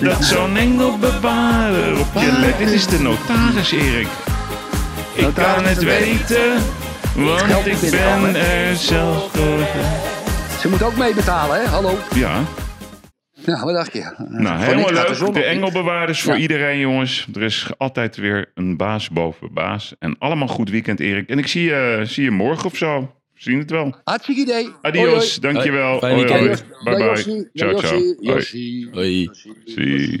dat zo'n engelbewaarder op je let. Dit is de notaris, Erik. Ik kan het weten, want ik ben er zelf voor. Ze moet ook meebetalen, hè? Hallo. Ja, Ja, wat dacht je? nou helemaal de leuk. op. De engelbewaarders voor Ja. iedereen, jongens. Er is altijd weer een baas boven baas. En allemaal goed weekend, Erik. En ik zie je, zie je morgen of zo. We zien het wel. Hartstikke idee. Adios, dankjewel. Hoi, fijn Hoi, hoi. weekend. Bye bye. Ciao, ciao. Hoi.